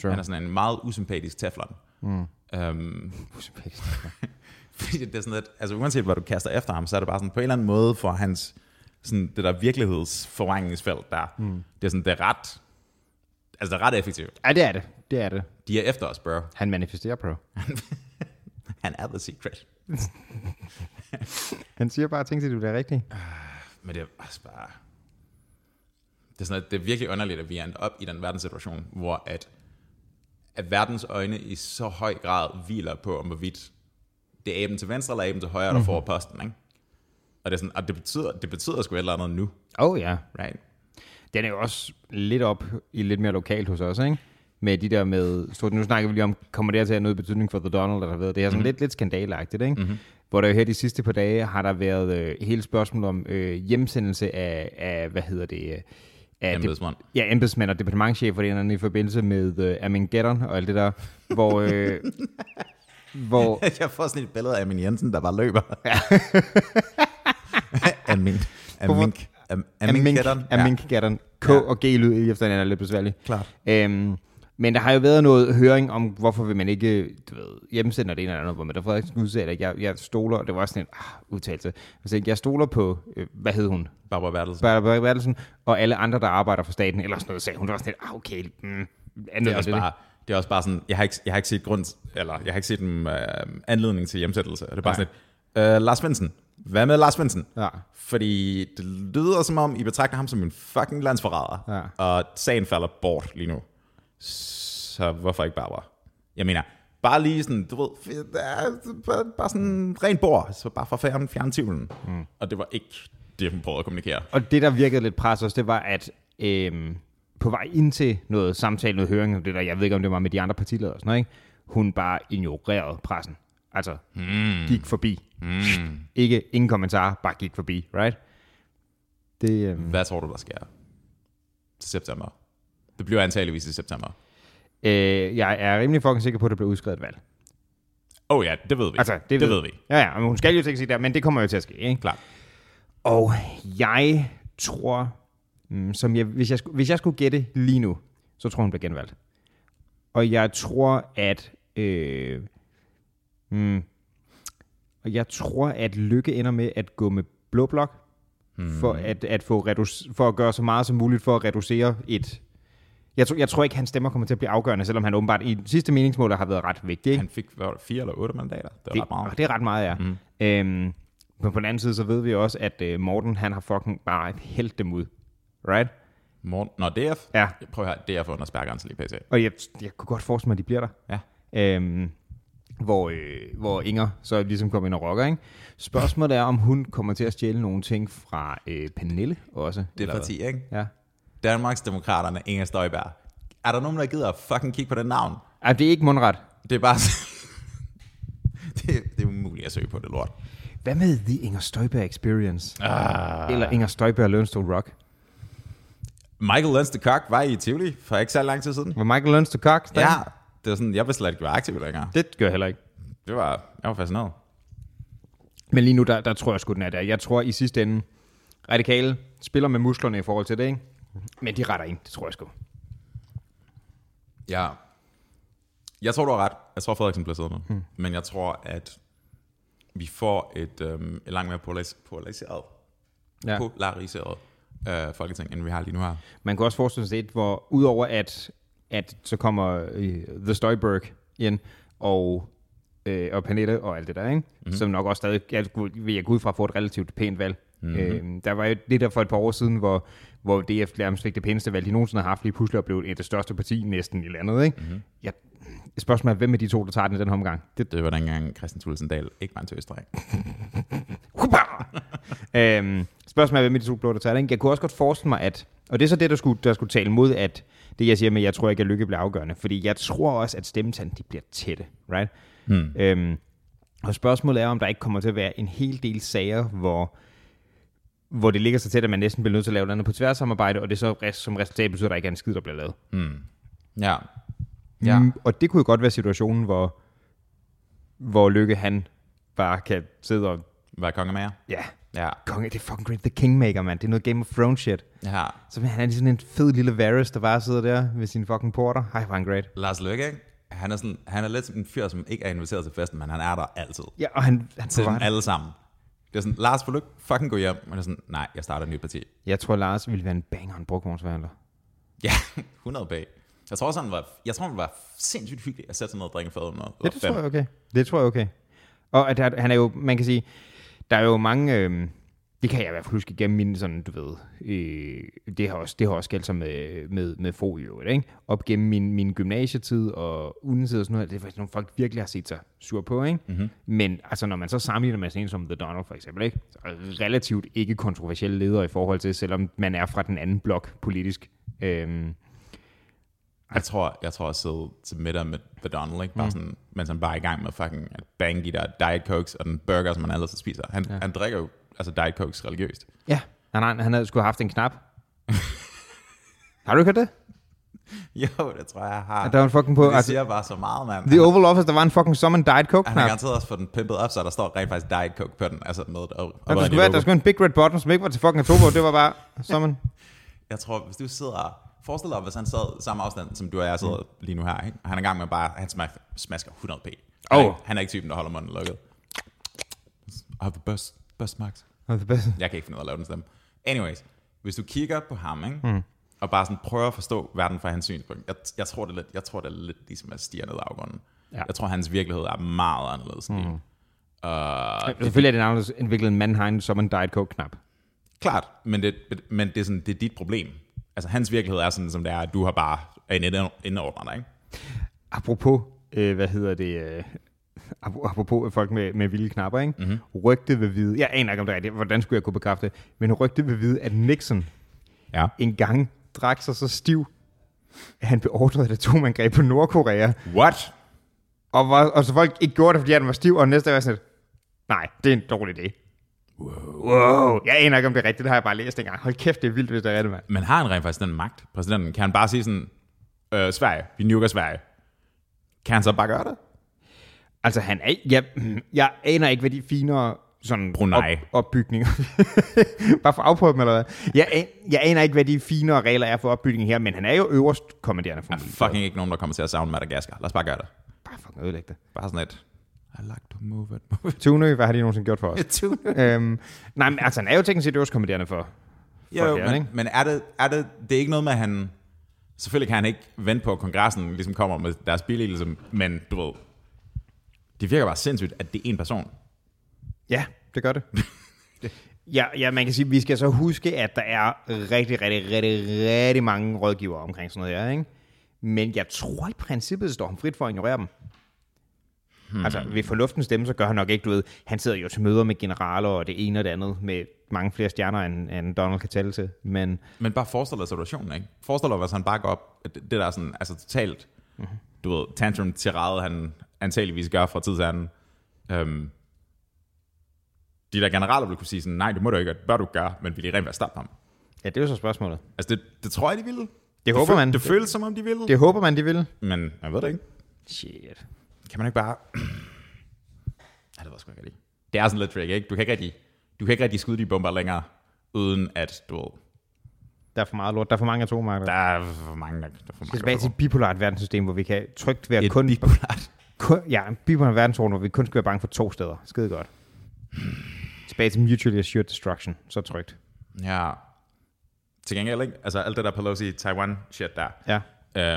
Sure. Han er sådan en meget usympatisk Teflon. Mm. Um, fordi det er sådan, at altså, uanset hvad du kaster efter ham, så er det bare sådan, på en eller anden måde for hans, sådan, det der virkelighedsforvrængningsfelt der, mm. det er sådan, det er ret, altså det er ret effektivt. Ja, det er det. Det er det. De er efter os, bro. Han manifesterer, bro. Han er the secret. Han siger bare ting til, det er rigtigt. Men det er også bare... Det er, sådan, at det er virkelig underligt, at vi er endt op i den verdenssituation, hvor at, at verdens øjne i så høj grad hviler på, om hvorvidt det er aben til venstre eller aben til højre, der mm-hmm. får posten. Ikke? Og det, er sådan, og det betyder, det betyder sgu et eller andet nu. Oh ja. Right? Den er jo også lidt op i lidt mere lokalt hos os, ikke? Med de der med, stort, nu snakker vi lige om, kommer det her til at have noget betydning for The Donald, eller hvad? Det er sådan mm. lidt, lidt skandalagtigt, ikke? Mm-hmm. Hvor der jo her de sidste par dage har der været øh, hele spørgsmål om øh, hjemsendelse af, af, hvad hedder det, øh, af Embedsmænd. Det, ja, embedsmænd og departementchef og det ene i forbindelse med øh, Amin Geddon og alt det der, hvor, øh, hvor Jeg får sådan et billede af Amin Jensen, der bare løber. Amin. Amin. Am- Amin. Amink, Keddon. Amink Geddon. K Ja. og G-lyd i efter er lidt besværligt. Klart. Øhm, men der har jo været noget høring om, hvorfor vil man ikke du ved, hjemmesende det ene eller andet, hvor Mette Frederiksen udtaler, at jeg, jeg stoler, det var sådan en ah, udtalelse. Altså, jeg stoler på, øh, hvad hed hun? Barbara Bertelsen. Barbara Bertelsen, og alle andre, der arbejder for staten, eller sådan noget, sagde hun. Det var sådan lidt, ah, okay, mm, det er, også bare, det er også bare sådan, jeg har ikke, jeg har ikke set grund, eller jeg har ikke set en øh, anledning til hjemsættelse. Det er bare Nej. sådan lidt, øh, Lars Svendsen. Hvad med Lars Svendsen? Ja. Fordi det lyder som om, I betragter ham som en fucking landsforræder. Ja. Og sagen falder bort lige nu. Så hvorfor ikke Barbara? Jeg mener, bare lige sådan, du ved, bare, bare sådan rent bord, så bare for fjerne, fjerne tvivlen. Mm. Og det var ikke det, hun prøvede at kommunikere. Og det, der virkede lidt pres også, det var, at øhm, på vej ind til noget samtale, noget høring, det der, jeg ved ikke, om det var med de andre partiledere og sådan noget, ikke? hun bare ignorerede pressen. Altså, mm. gik forbi. Mm. Ikke, ingen kommentar, bare gik forbi, right? Det, øhm, Hvad tror du, der sker til september? Det bliver antageligvis i september. øh, jeg er rimelig fucking sikker på, at der bliver udskrevet et valg. Oh ja, det ved vi. Altså, det, det ved, ved vi. Ja, ja, men hun skal jo ikke sige der, men det kommer jo til at ske, ikke? Klart. Og jeg tror, mm, som jeg, hvis, jeg, hvis jeg skulle gætte lige nu, så tror hun bliver genvalgt. Og jeg tror, at... Øh, mm, og jeg tror, at Lykke ender med at gå med blå blok, hmm. for, at, at få reduc- for at gøre så meget som muligt for at reducere et... Jeg tror, jeg tror ikke, hans stemmer kommer til at blive afgørende, selvom han åbenbart i sidste meningsmål har været ret vigtig. Ikke? Han fik hvad, fire eller otte mandater. Det var det, ret meget. det er ret meget, ja. Mm. Øhm, men på den anden side, så ved vi også, at øh, Morten, han har fucking bare hældt dem ud. Right? Morten, Nå, DF? Ja. Prøv at høre, DF under spærgrænsen lige pt. Og jeg, jeg kunne godt forestille mig, at de bliver der. Ja. Øhm, hvor, øh, hvor Inger så ligesom kommer ind og rocker, ikke? Spørgsmålet er, om hun kommer til at stjæle nogle ting fra øh, Pernille også. Det er parti, ikke? Ja. Danmarks Demokraterne, Inger Støjberg. Er der nogen, der gider at fucking kigge på den navn? Ej, det er ikke mundret. Det er bare... det, det er umuligt at søge på det lort. Hvad med The Inger Støjberg Experience? Ah. Eller Inger Støjberg Lønstol Rock? Michael Lens de Kock var i Tivoli for ikke så lang tid siden. Var Michael Lønstol Cox der? Ja, det var sådan, jeg vil slet ikke være aktiv længere. Det gør jeg heller ikke. Det var, jeg var fascineret. Men lige nu, der, der tror jeg sgu, den er der. Jeg tror i sidste ende, radikale spiller med musklerne i forhold til det, ikke? Men de retter ind, det tror jeg sgu. Ja. Jeg tror, du har ret. Jeg tror, Frederiksen bliver siddende. Hmm. Men jeg tror, at vi får et, øhm, et langt mere polaris- polariseret, ja. polariseret øh, folketing, end vi har lige nu her. Man kan også forestille sig et, hvor udover at, at så kommer øh, The Støjberg ind, og, øh, og Pernille og alt det der, ikke? Mm-hmm. som nok også stadig, jeg, vil jeg gå ud fra, få et relativt pænt valg. Mm-hmm. Øh, der var jo det der for et par år siden, hvor, hvor DF nærmest fik det pæneste valg, de nogensinde har haft, lige pludselig blev et af det største parti næsten i landet. Ikke? Mm-hmm. Jeg, spørgsmålet er, hvem af de to, der tager den i den her omgang? Det, Det var dengang Christian Thulesen Dahl ikke var en tøsdreng. øhm, spørgsmålet er, hvem af de to blå, der tager den. Jeg kunne også godt forestille mig, at... Og det er så det, der skulle, der skulle tale mod, at det jeg siger med, jeg tror ikke, at lykke bliver afgørende. Fordi jeg tror også, at stemmetallene de bliver tætte. Right? Hmm. Øhm, og spørgsmålet er, om der ikke kommer til at være en hel del sager, hvor hvor det ligger så tæt, at man næsten bliver nødt til at lave noget på tværsamarbejde, og det så som resultat betyder, at der ikke er en skid, der bliver lavet. Ja. Ja. Mm, og det kunne jo godt være situationen, hvor, hvor Lykke han bare kan sidde og... Være konge med jer? Ja, Ja. konge, det er fucking great. The Kingmaker, man. Det er noget Game of Thrones shit. ja. Så han er sådan en fed lille Varys, der bare sidder der ved sin fucking porter. Hej, er han great. Lars Løkke, ikke? Han er, sådan, han er lidt som en fyr, som ikke er inviteret til festen, men han er der altid. Ja, og han, han Til dem alle sammen. Det er sådan, Lars, vil du fucking gå hjem? Og det er sådan, nej, jeg starter et nyt parti. Jeg tror, Lars ville være en banger, en brugvognsforhandler. Ja, 100 bag. Jeg tror også, han var, jeg tror, han var sindssygt hyggelig at sætte sig ned og drikke fad med. Ja, det tror jeg okay. Det tror jeg okay. Og at han er jo, man kan sige, der er jo mange, øh, det kan jeg i hvert fald huske gennem min sådan, du ved, øh, det har også, det har også gældt sig med, med, med få i øvrigt, ikke? Op gennem min, min gymnasietid og udensid og sådan noget, det er faktisk nogle folk virkelig har set sig sur på, ikke? Mm-hmm. Men altså, når man så sammenligner med sådan en som The Donald for eksempel, ikke? Så er relativt ikke kontroversielle ledere i forhold til, selvom man er fra den anden blok politisk. Øhm, Jeg tror, jeg tror at sidde til middag med The Donald, ikke? Bare mm. sådan, mens han bare er i gang med fucking at bang de der Diet Cokes og den burger, som han ellers spiser. Han, ja. han drikker jo altså Diet Cokes religiøst. ja, nej, nej, han havde skulle have haft en knap. har du ikke hørt det? Jo, det tror jeg, jeg har. Der var en fucking på, det altså, siger bare så meget, mand. The Oval Office, der var en fucking Summon Diet Coke Han har knap. garanteret også fået den pimpet op, så der står rent faktisk Diet Coke på den. Altså med og, og Der skulle, være, der skulle en Big Red Button, som ikke var til fucking Atobo, det var bare Summon. Jeg tror, hvis du sidder... Forestil dig, hvis han sad samme afstand, som du og jeg sidder lige nu her, ikke? og han er i gang med bare... Han smasker, smasker 100 p. Er Oh. ikke, han er ikke typen, der holder munden lukket. I have the best, best Max. That's the best. Jeg kan ikke finde ud af at lave den stemme. Anyways, hvis du kigger på ham, ikke? Mm. og bare sådan prøver at forstå verden fra hans synspunkt, jeg, jeg, tror, det er lidt, jeg tror, det er lidt ligesom at stige ned ad afgrunden. Ja. Jeg tror, hans virkelighed er meget anderledes end mm. Uh, Selvfølgelig er det navnet indviklet en Mannheim Summon Diet Coke knap. klart, men, det, men det, er sådan, det er dit problem. Altså, hans virkelighed er sådan, som det er, at du har bare en indordner dig, ikke? Apropos, øh, hvad hedder det, øh, ap- apropos folk med, med vilde knapper, ikke? Mm-hmm. Rygte vil vide, jeg aner ikke om det er rigtigt, hvordan skulle jeg kunne bekræfte det, men rygte vil vide, at Nixon Ja. engang drak sig så stiv, at han beordrede et atomangreb på Nordkorea, What? og, var, og så folk ikke gjorde det, fordi han var stiv, og næste dag var sådan lidt, nej, det er en dårlig idé. Wow. wow. Jeg aner ikke, om det er rigtigt, det har jeg bare læst engang. Hold kæft, det er vildt, hvis det er rigtigt, mand. Men har han rent faktisk den magt, præsidenten? Kan han bare sige sådan, øh, Sverige, vi nuker Sverige. Kan han så bare gøre det? Altså, han er, jeg, jeg aner ikke, hvad de finere sådan Brunei. Op, opbygninger. Bare for at afprøve dem, eller hvad? Jeg, an- jeg aner ikke, hvad de finere regler er for opbygningen her, men han er jo øverst kommanderende for Der er fucking ikke nogen, der kommer til at savne Madagaskar. Lad os bare gøre det. Bare fucking ødelægge det. Bare sådan et, I like to move it, move it. Tunø, hvad har de nogensinde gjort for os? Øhm, nej, men altså, han er jo teknisk set øverst kommanderende for. Jo, Fuck, ja, men, ikke? men er, det, er det, det er ikke noget med, at han... Selvfølgelig kan han ikke vente på, at kongressen ligesom kommer med deres billigelse, men du ved, det virker bare sindssygt, at det er en person. Ja, det gør det. ja, ja, man kan sige, vi skal så huske, at der er rigtig, rigtig, rigtig, rigtig mange rådgivere omkring sådan noget her, ikke? Men jeg tror i princippet, står han frit for at ignorere dem. Hmm. Altså, ved fornuftens stemme, så gør han nok ikke, du ved, han sidder jo til møder med generaler og det ene og det andet, med mange flere stjerner, end, end Donald kan tælle til. Men Men bare forestil dig situationen, ikke? Forestil dig, hvis han bare går op, det, det der er sådan, altså totalt, mm-hmm. du ved, tantrum tirade, han antageligvis gør fra tid til anden. Øhm, de der generaler vil kunne sige sådan, nej, det må du ikke, det bør du gøre, men vil de rent være stoppe ham? ja, det er jo så spørgsmålet. Altså, det, det tror jeg, de ville. Det håber føl- man. Det føles som om, de ville. Det håber man, de vil. Men jeg ved det ikke. Shit. Kan man ikke bare... ja, det jeg sgu ikke rigtig. Det er sådan lidt tricky, ikke? Du kan ikke rigtig, du kan ikke rigtig skyde de bomber længere, uden at, du ved, Der er for meget lort. Der er for mange atommarkeder. der er for mange, der er for Vi skal mange, tilbage til et bipolart verdenssystem, hvor vi kan trygt være et kun... bipolart. kun ja, en bipolart verdensorden, hvor vi kun skal være bange for to steder. Skide godt. Tilbage til mutually assured destruction. Så trygt. Ja. Til gengæld, ikke? Altså alt det der Pelosi Taiwan shit der. Ja.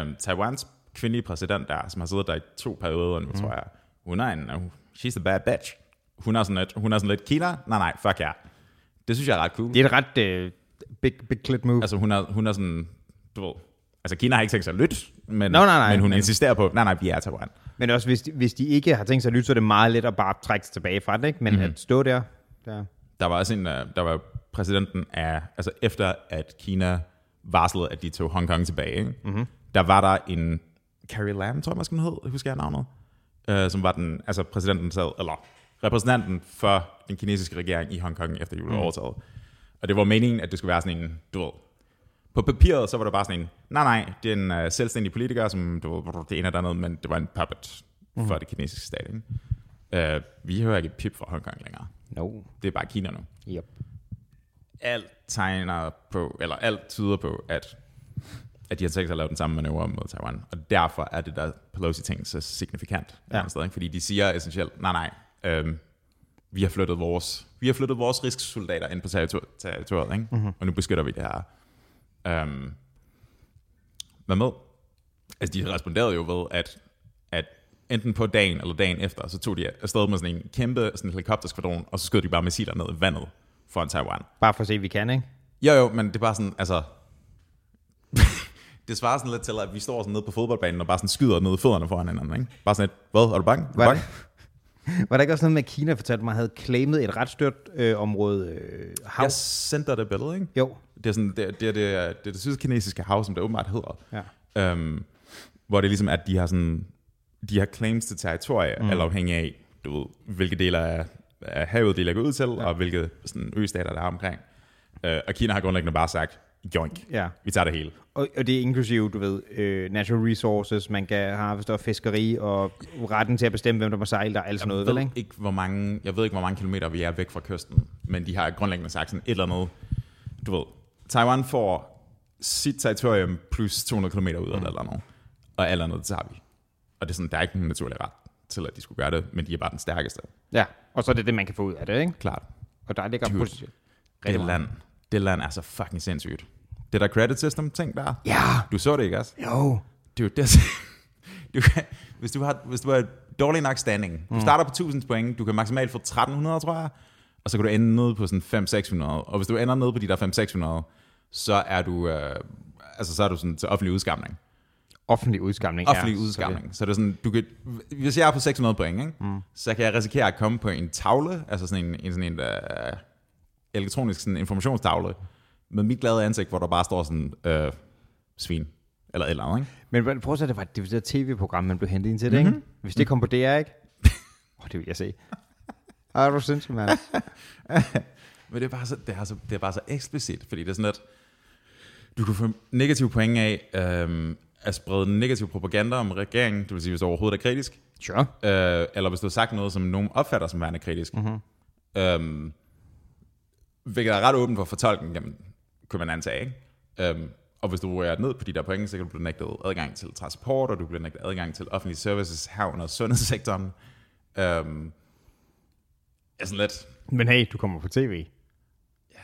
Øhm, Taiwans kvindelige præsident der, som har siddet der i to perioder mm. tror jeg. Hun er en, she's a bad bitch. Hun er sådan lidt, hun er sådan lidt Kina? Nej, nej, fuck ja. Yeah. Det synes jeg er ret cool. Det er et ret uh, big, big clit move. Altså hun er, hun er sådan, du ved, altså Kina har ikke tænkt sig at lytte, men, Nå, nej, nej, men hun men- insisterer på, nej, nej, vi er Taiwan. Men også hvis de, hvis de ikke har tænkt sig at lytte, så er det meget let at bare trække sig tilbage fra det, ikke? Men mm. at stå der, der... Der var også en, øh, der var præsidenten af, altså efter at Kina varslede, at de tog Hongkong tilbage, ikke? Mm-hmm. der var der en Carrie Lam, tror jeg måske hun hed, husker jeg navnet, øh, som var den, altså præsidenten selv, eller repræsentanten for den kinesiske regering i Hongkong efter julet mm. overtaget. Og det var meningen, at det skulle være sådan en, du ved, på papiret, så var det bare sådan en, nej, nej, det er en uh, selvstændig politiker, som, du ved, det ene eller andet, men det var en puppet mm. for det kinesiske stat, ikke? Uh, vi hører ikke et pip fra Hongkong længere. No. Det er bare Kina nu. Yep. Alt tegner på, eller alt tyder på, at, at de har tænkt sig at lave den samme manøvre mod Taiwan. Og derfor er det der Pelosi-ting så signifikant. Ja. Sted, ikke? Fordi de siger essentielt, nej, nej, øhm, vi har flyttet vores, vi har flyttet vores risksoldater ind på territor- territoriet, ikke? Mm-hmm. og nu beskytter vi det her. Um, hvad med? Altså, de responderede jo ved, at, at enten på dagen eller dagen efter, så tog de afsted med sådan en kæmpe sådan en helikopterskvadron, og så skød de bare missiler ned i vandet foran Taiwan. Bare for at se, at vi kan, ikke? Jo, jo, men det er bare sådan, altså... det svarer sådan lidt til, at vi står sådan nede på fodboldbanen og bare sådan skyder ned i fødderne foran hinanden, ikke? Bare sådan et, hvad, er du bange? Er du bange? Var der ikke også noget med, at Kina fortalte mig, havde claimet et ret størt øh, område øh, hav? Jeg sendte dig det billede, ikke? Jo. Det er, sådan, det, det, det, det, er det sydkinesiske hav, som det åbenbart hedder. Ja. Øhm, hvor det ligesom, at de har sådan, de har claims til territorier, mm. eller afhængig af, du ved, hvilke dele af, af havet de lægger ud til, ja. og hvilke sådan, østater der er omkring. Øh, og Kina har grundlæggende bare sagt, joink, ja. vi tager det hele. Og, og det er inklusive, du ved, uh, natural resources, man kan der er fiskeri, og retten til at bestemme, hvem der må sejle der, alt sådan noget, ved vel, ikke? ikke hvor mange, jeg ved ikke, hvor mange kilometer vi er væk fra kysten, men de har grundlæggende sagt sådan et eller andet, du ved, Taiwan får sit territorium plus 200 km ud af mm. eller andet, og alt andet, det tager vi. Og det er sådan, der er ikke nogen naturlig ret til, at de skulle gøre det, men de er bare den stærkeste. Ja, og så er det det, man kan få ud af det, ikke? Klart. Og der ligger potentielt. Det land, det land er så fucking sindssygt. Det der credit system ting der. Ja. Du så det ikke også? Jo. Dude, det er, du kan, hvis, du har, hvis du har dårlig nok standing, du mm. starter på 1000 point, du kan maksimalt få 1300, tror jeg, og så kan du ende nede på sådan 500-600. Og hvis du ender nede på de der 500-600, så er du, øh, altså, så er du sådan til offentlig udskamning. Offentlig udskamning, Offentlig ja, udskamning. Så det. så det er sådan, du kan, hvis jeg er på 600 point, ikke, mm. så kan jeg risikere at komme på en tavle, altså sådan en, en, sådan en uh, elektronisk sådan informationstavle, med mit glade ansigt, hvor der bare står sådan, øh, svin, eller eller andet, ikke? Men prøv at se, det var det, det tv-program, man blev hentet ind til det, mm-hmm. ikke? Hvis det kom på DR, ikke? Åh, oh, det vil jeg se. Ej, du sindssygt, mand. Men det er, bare så, det, er så, det er bare så eksplicit, fordi det er sådan, at du kan få negative point af øhm, at sprede negativ propaganda om regeringen, det vil sige, hvis du overhovedet er kritisk. Sure. Øh, eller hvis du har sagt noget, som nogen opfatter som værende kritisk. Mm-hmm. Øhm, hvilket er ret åbent for fortolkning, jamen, kunne man antage. Ikke? Um, og hvis du er ned på de der point, så kan du blive nægtet adgang til transport, og du bliver nægtet adgang til offentlige services herunder sundhedssektoren. Um, er sådan lidt... Men hey, du kommer på tv. Ja.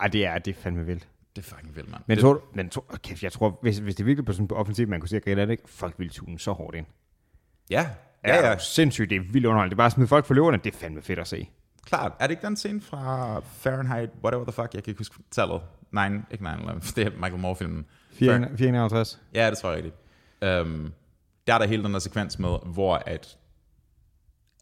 Ej, det er, det er fandme vildt. Det er fucking vildt, mand. Men, det, tror, men tror, okay, jeg tror, hvis, hvis det virkelig på sådan en offensiv, man kunne se, at det ikke, folk ville tune så hårdt ind. Ja, ja, ja. ja. Sindssygt, det er vildt underholdende. Det er bare at smide folk for løverne, det er fandme fedt at se. Klart. Er det ikke den scene fra Fahrenheit, whatever the fuck, jeg kan ikke huske tallet. 9, ikke 9 det er Michael Moore-filmen. 451. Ja, det tror jeg rigtigt. Um, der er der hele den der sekvens med, hvor at,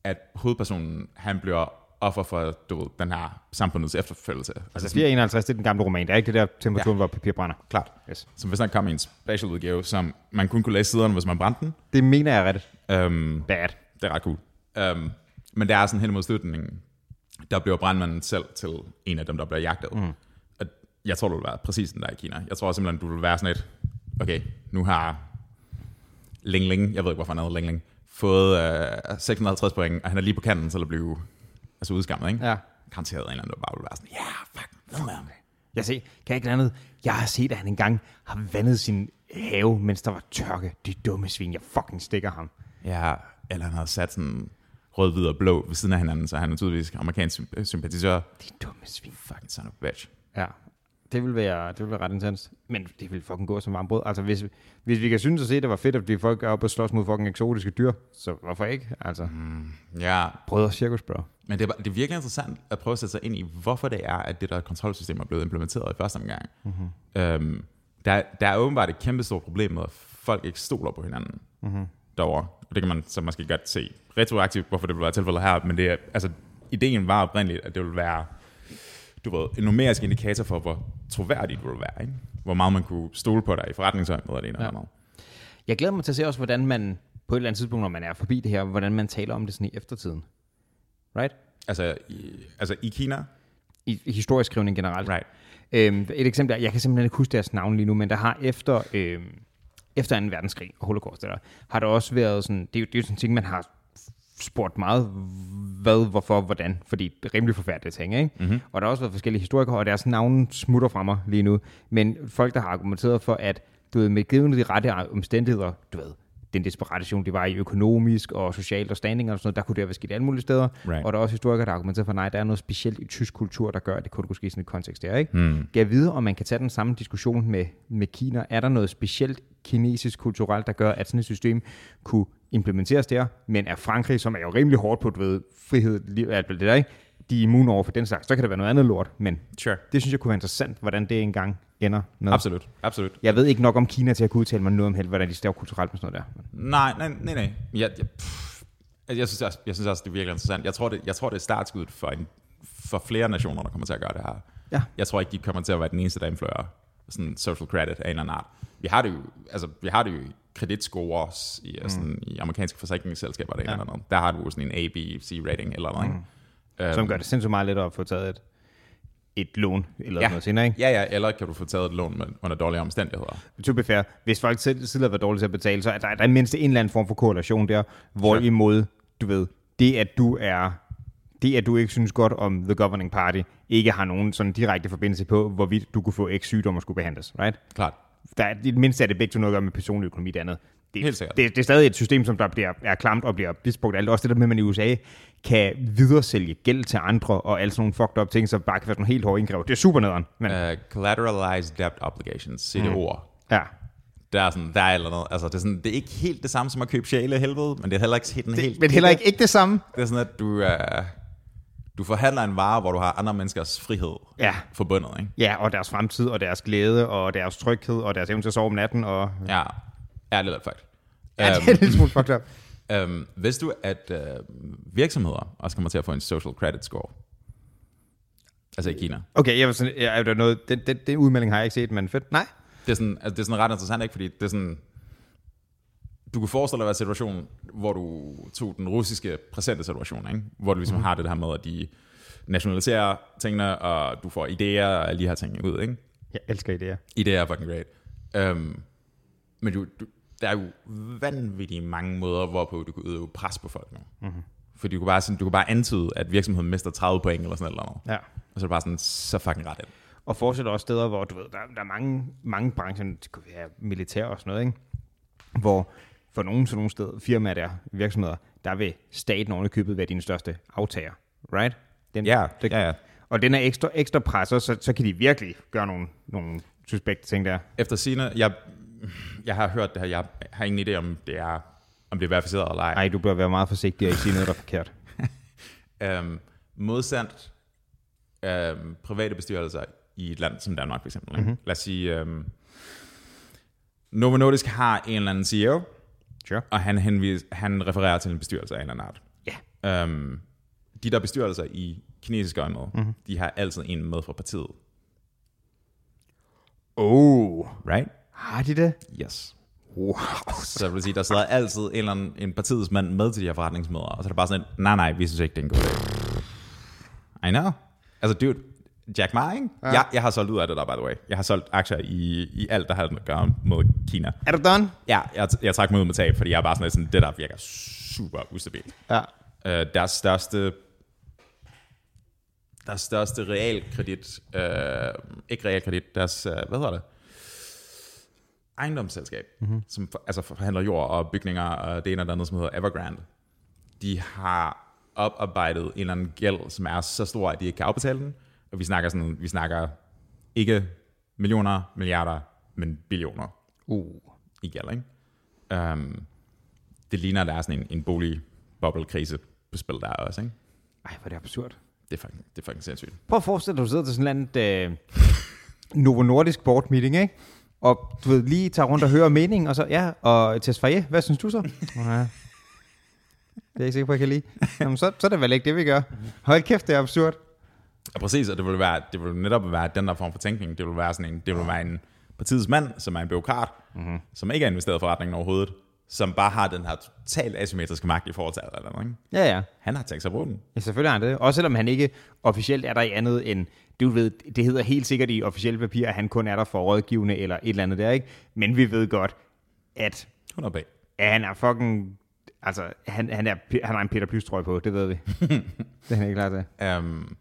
at hovedpersonen, han bliver offer for du ved, den her samfundets efterfølgelse. Altså 451, det er den gamle roman. Det er ikke det der temperaturen, ja. hvor papir brænder. Klart. Yes. Som hvis der kom i en special udgave, som man kun kunne læse siderne, hvis man brændte den. Det mener jeg ret. Um, Bad. Det er ret cool. Um, men det er sådan hen mod slutningen, der bliver brandmanden selv til en af dem, der bliver jagtet. Mm. Jeg tror, du vil være præcis den der i Kina. Jeg tror simpelthen, du vil være sådan et, okay, nu har Ling Ling, jeg ved ikke, hvorfor han hedder Ling Ling, fået øh, 650 point, og han er lige på kanten til at blive altså udskammet, ikke? Ja. Garanteret en eller anden, der bare vil være sådan, ja, yeah, fuck, med ham. Jeg ser, kan jeg ikke andet? Jeg har set, at han engang har vandet sin have, mens der var tørke. De dumme svin, jeg fucking stikker ham. Ja, eller han har sat sådan rød, hvid og blå ved siden af hinanden, så han er tydeligvis amerikansk sympatisør. De dumme svin. Fucking son of a bitch. Ja, det vil være, det vil være ret intens. Men det vil fucking gå som varmt brød. Altså, hvis, hvis vi kan synes at se, at det var fedt, at vi folk er oppe og slås mod fucking eksotiske dyr, så hvorfor ikke? Altså, mm, ja. Brød og cirkus, bro. Men det er, det er virkelig interessant at prøve at sætte sig ind i, hvorfor det er, at det der kontrolsystem er blevet implementeret i første omgang. Mm-hmm. Øhm, der, der er åbenbart et kæmpe stort problem med, at folk ikke stoler på hinanden mm-hmm. derovre. Og det kan man så måske godt se retroaktivt, hvorfor det vil være tilfældet her, men det er, altså, ideen var oprindeligt, at det vil være du ved, en numerisk indikator for, hvor troværdig du vil være. Ikke? Hvor meget man kunne stole på dig i forretningsøjne eller det ene ja. eller andet. Jeg glæder mig til at se også, hvordan man på et eller andet tidspunkt, når man er forbi det her, hvordan man taler om det sådan i eftertiden. Right? Altså i, altså i Kina? i, i historisk skrivning generelt. Right. Øhm, et eksempel er, jeg kan simpelthen ikke huske deres navn lige nu, men der har efter, øhm, efter 2. verdenskrig og holocaust, der, har der også været sådan, det er jo, det er jo sådan en ting, man har spurgt meget, hvad, hvorfor, hvordan, fordi det er rimelig forfærdelige ting, ikke? Mm-hmm. Og der har også været forskellige historikere, og deres navne smutter fra mig lige nu, men folk, der har argumenteret for, at du ved, med givet de rette omstændigheder, du ved, den desperation, det var i økonomisk og socialt og standing og sådan noget, der kunne det have sket alle mulige steder. Right. Og der er også historikere, der argumenterer for, nej, der er noget specielt i tysk kultur, der gør, at det kun kunne ske sådan et kontekst der, ikke? Hmm. Kan jeg vide, om man kan tage den samme diskussion med, med Kina? Er der noget specielt kinesisk kulturelt, der gør, at sådan et system kunne implementeres der, men er Frankrig, som er jo rimelig hårdt på, du ved, frihed, alt det der, ikke? De er immune over for den slags, så kan det være noget andet lort, men Sure. det synes jeg kunne være interessant, hvordan det engang ender med. Absolut, absolut. Jeg ved ikke nok om Kina til at kunne udtale mig noget om helt, hvordan de står kulturelt med sådan noget der. Nej, nej, nej, nej. Jeg, jeg, pff, jeg, synes også, jeg synes også, det er virkelig interessant. Jeg tror, det, jeg tror, det er startskuddet for, en, for flere nationer, der kommer til at gøre det her. Ja. Jeg tror ikke, de kommer til at være den eneste, der indfører sådan social credit af en eller anden art. Vi har det jo, altså, vi har det jo i kreditscores i, mm. sådan, i amerikanske forsikringsselskaber, det ja. eller andet. Der har du sådan en A, B, C rating eller noget. Mm. Ikke? Som gør det sindssygt meget lettere at få taget et, et lån eller Ja. noget senere, ikke? Ja, ja, eller kan du få taget et lån med, under dårlige omstændigheder. To be fair, hvis folk selv, har været dårlige til at betale, så er der, der er mindst en eller anden form for korrelation der, hvorimod, du ved, det at du er det, at du ikke synes godt om The Governing Party, ikke har nogen sådan direkte forbindelse på, hvorvidt du kunne få x sygdom og skulle behandles, right? Klart. Der er, det mindste er det begge to noget at gøre med personlig økonomi, det andet. Det, Helt sikkert. Det, det, er stadig et system, som der bliver, er klamt og bliver misbrugt. Alt også det der med, at man i USA kan videresælge gæld til andre, og alle sådan nogle fucked up ting, som bare kan være sådan nogle helt hårde indkræv. Det er super nederen. Men, uh, collateralized debt obligations, CDO'er. ja. Der er sådan, der er eller noget. Altså, det er, sådan, det er ikke helt det samme som at købe sjæle helvede, men det er heller ikke helt, helt Men heller ikke, ikke det samme. Det er sådan, at du, uh, du forhandler en vare, hvor du har andre menneskers frihed Ja. forbundet, ikke? Ja, og deres fremtid, og deres glæde, og deres tryghed, og deres evne til at sove om natten, og... Ja, ærligt lidt fucked. Ja, det er en lille smule fucked up. Um, vidste du, at uh, virksomheder også kommer til at få en social credit score? Altså i Kina. Okay, jeg var sådan, ja, er der noget, den, den, den udmelding har jeg ikke set, men fedt. Nej. Det er sådan, altså, det er sådan ret interessant, ikke? Fordi det er sådan... Du kunne forestille dig en situation, hvor du tog den russiske præsente situation, ikke? hvor du ligesom mm. har det her med, at de nationaliserer tingene, og du får idéer og alle de her ting ud. Ikke? Jeg elsker idéer. Idéer er fucking great. Um, men du, du, der er jo vanvittigt mange måder, hvorpå du kan udøve pres på folk nu. Mm-hmm. Fordi du kan, bare, sådan, du kan bare antyde, at virksomheden mister 30 point eller sådan noget. Ja. Og så er det bare sådan, så fucking ret ind. Og fortsætter også steder, hvor du ved, der, der er mange, mange brancher, det kunne være militær og sådan noget, ikke? hvor for nogle sådan nogle steder, firmaer der, virksomheder, der vil staten oven købet være din største aftager. Right? Den, Ja, det, ja, ja. Og den er ekstra, ekstra presser, så, så kan de virkelig gøre nogle, nogle suspekte ting der. Efter sine, jeg, jeg har hørt det her, jeg har ingen idé om det er, om det er verificeret eller ej. Nej, du bør være meget forsigtig og ikke sige noget, der er forkert. Øhm, modsandt øhm, private bestyrelser i et land som Danmark for eksempel. Mm-hmm. Mhm. Lad os sige, øhm, Novo Nordisk har en eller anden CEO, Sure. og han, henvis, han refererer til en bestyrelse af en eller anden art. Ja. Øhm, de der bestyrelser i kinesiske øjemed, Mhm. mm-hmm. de har altid en med fra partiet. Oh. Right? Har de det? Yes. Wow. Så jeg vil sige, der sidder altid en eller anden en partiets mand med til de her forretningsmøder, og så er det bare sådan, et, nej, nej, vi synes ikke, det er en god idé. I know. Altså, dude, Jack Ma, ikke? Ja. Jeg, jeg har solgt ud af det der, by the way. Jeg har solgt aktier i, i alt, der har noget at gøre med Kina. Er du done? Ja, jeg, jeg trak mig ud med tab, fordi jeg er bare sådan, sådan det der virker super ustabilt. Ja. Øh, deres største deres største realkredit, øh, ikke realkredit, deres, øh, hvad hedder det? Ejendomsselskab, mm-hmm. som for, altså forhandler jord og bygninger og det ene og det andet, som hedder Evergrande. De har oparbejdet en eller anden gæld, som er så stor, at de ikke kan afbetale den. Og vi snakker, sådan, vi snakker ikke millioner, milliarder, men billioner Uh. i gæld, ikke? Um, det ligner, at der er sådan en, en boligboblekrise på spil der også, ikke? Ej, hvor er det absurd. Det er fucking, det er fucking sindssygt. Prøv at forestille dig, at du sidder til sådan et eller andet øh, Novo Nordisk board meeting, ikke? Og du ved, lige tager rundt og hører meningen, og så, ja, og Tesfaye, hvad synes du så? Ja. Det er jeg ikke sikker på, jeg kan lide. Jamen, så, så er det vel ikke det, vi gør. Hold kæft, det er absurd. Og præcis, og det vil, være, det vil netop være den der form for tænkning. Det vil være sådan en, det vil være en partiets mand, som er en byråkrat, mm-hmm. som ikke er investeret i forretningen overhovedet, som bare har den her totalt asymmetriske magt i forhold til alt andet, ikke? Ja, ja. Han har tænkt sig at bruge den. Ja, selvfølgelig har han det. Også selvom han ikke officielt er der i andet end, du ved, det hedder helt sikkert i officielle papir, at han kun er der for rådgivende eller et eller andet der, ikke? Men vi ved godt, at, 100 bag. at han er fucking, altså, han, han, er, han har en Peter Plys trøje på, det ved vi. det er han ikke klar til. Um,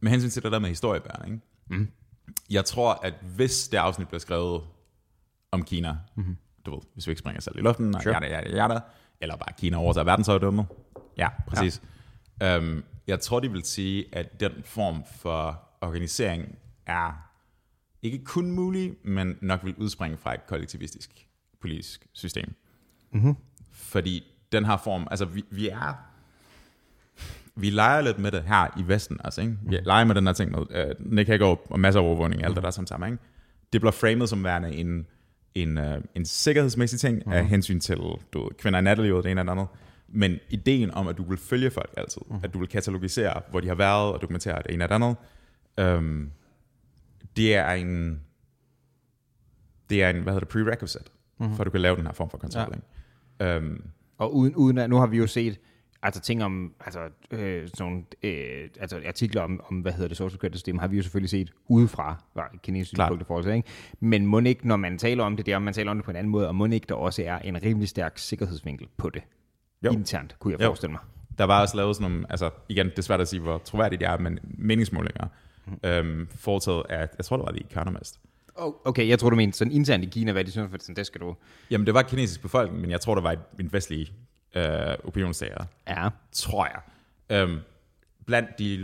med hensyn til det der med historiebærende, ikke? Mm. Jeg tror, at hvis det afsnit bliver skrevet om Kina, mm-hmm. du ved, hvis vi ikke springer selv i luften, og Sure. yada, yada, yada, eller bare Kina overtager verdensherredømmet. Ja, præcis. Ja. Um, jeg tror, de vil sige, at den form for organisering er ikke kun mulig, men nok vil udspringe fra et kollektivistisk politisk system. Mm-hmm. Fordi den her form, altså vi, vi er vi leger lidt med det her i Vesten, altså, ikke? Vi leger med den her ting med uh, Nick Hager og masser af overvågning, alt det der som sammen, ikke? Det bliver framet som værende en, en, uh, en sikkerhedsmæssig ting mm. af hensyn til du kvinder i nattelivet, det ene eller andet. Men ideen om, at du vil følge folk altid, mm. at du vil katalogisere, hvor de har været, og dokumentere det ene eller andet, um, det er en det er en, hvad hedder det, prerequisite, mm. for at du kan lave den her form for kontrol. Ja. Um, Og uden, uden at, nu har vi jo set altså ting om, altså øh, sådan nogle, øh, altså artikler om, om, hvad hedder det, social credit system, har vi jo selvfølgelig set udefra, var kinesisk forhold til, ikke? Men må ikke, når man taler om det der, man taler om det på en anden måde, og må ikke der også er en rimelig stærk sikkerhedsvinkel på det, Jo. internt, kunne jeg Jo. forestille mig. der var også lavet sådan nogle, altså igen, det er svært at sige, hvor troværdigt det er, men meningsmålinger, mm. øhm, foretaget af, jeg tror det var The Economist. Oh, okay, jeg tror du mente sådan internt i Kina, hvad de synes, for sådan, det skal du... Jamen, det var kinesisk befolkning, men jeg tror, det var en vestlig øh, opinionssager, Ja. tror jeg. Øhm, blandt de,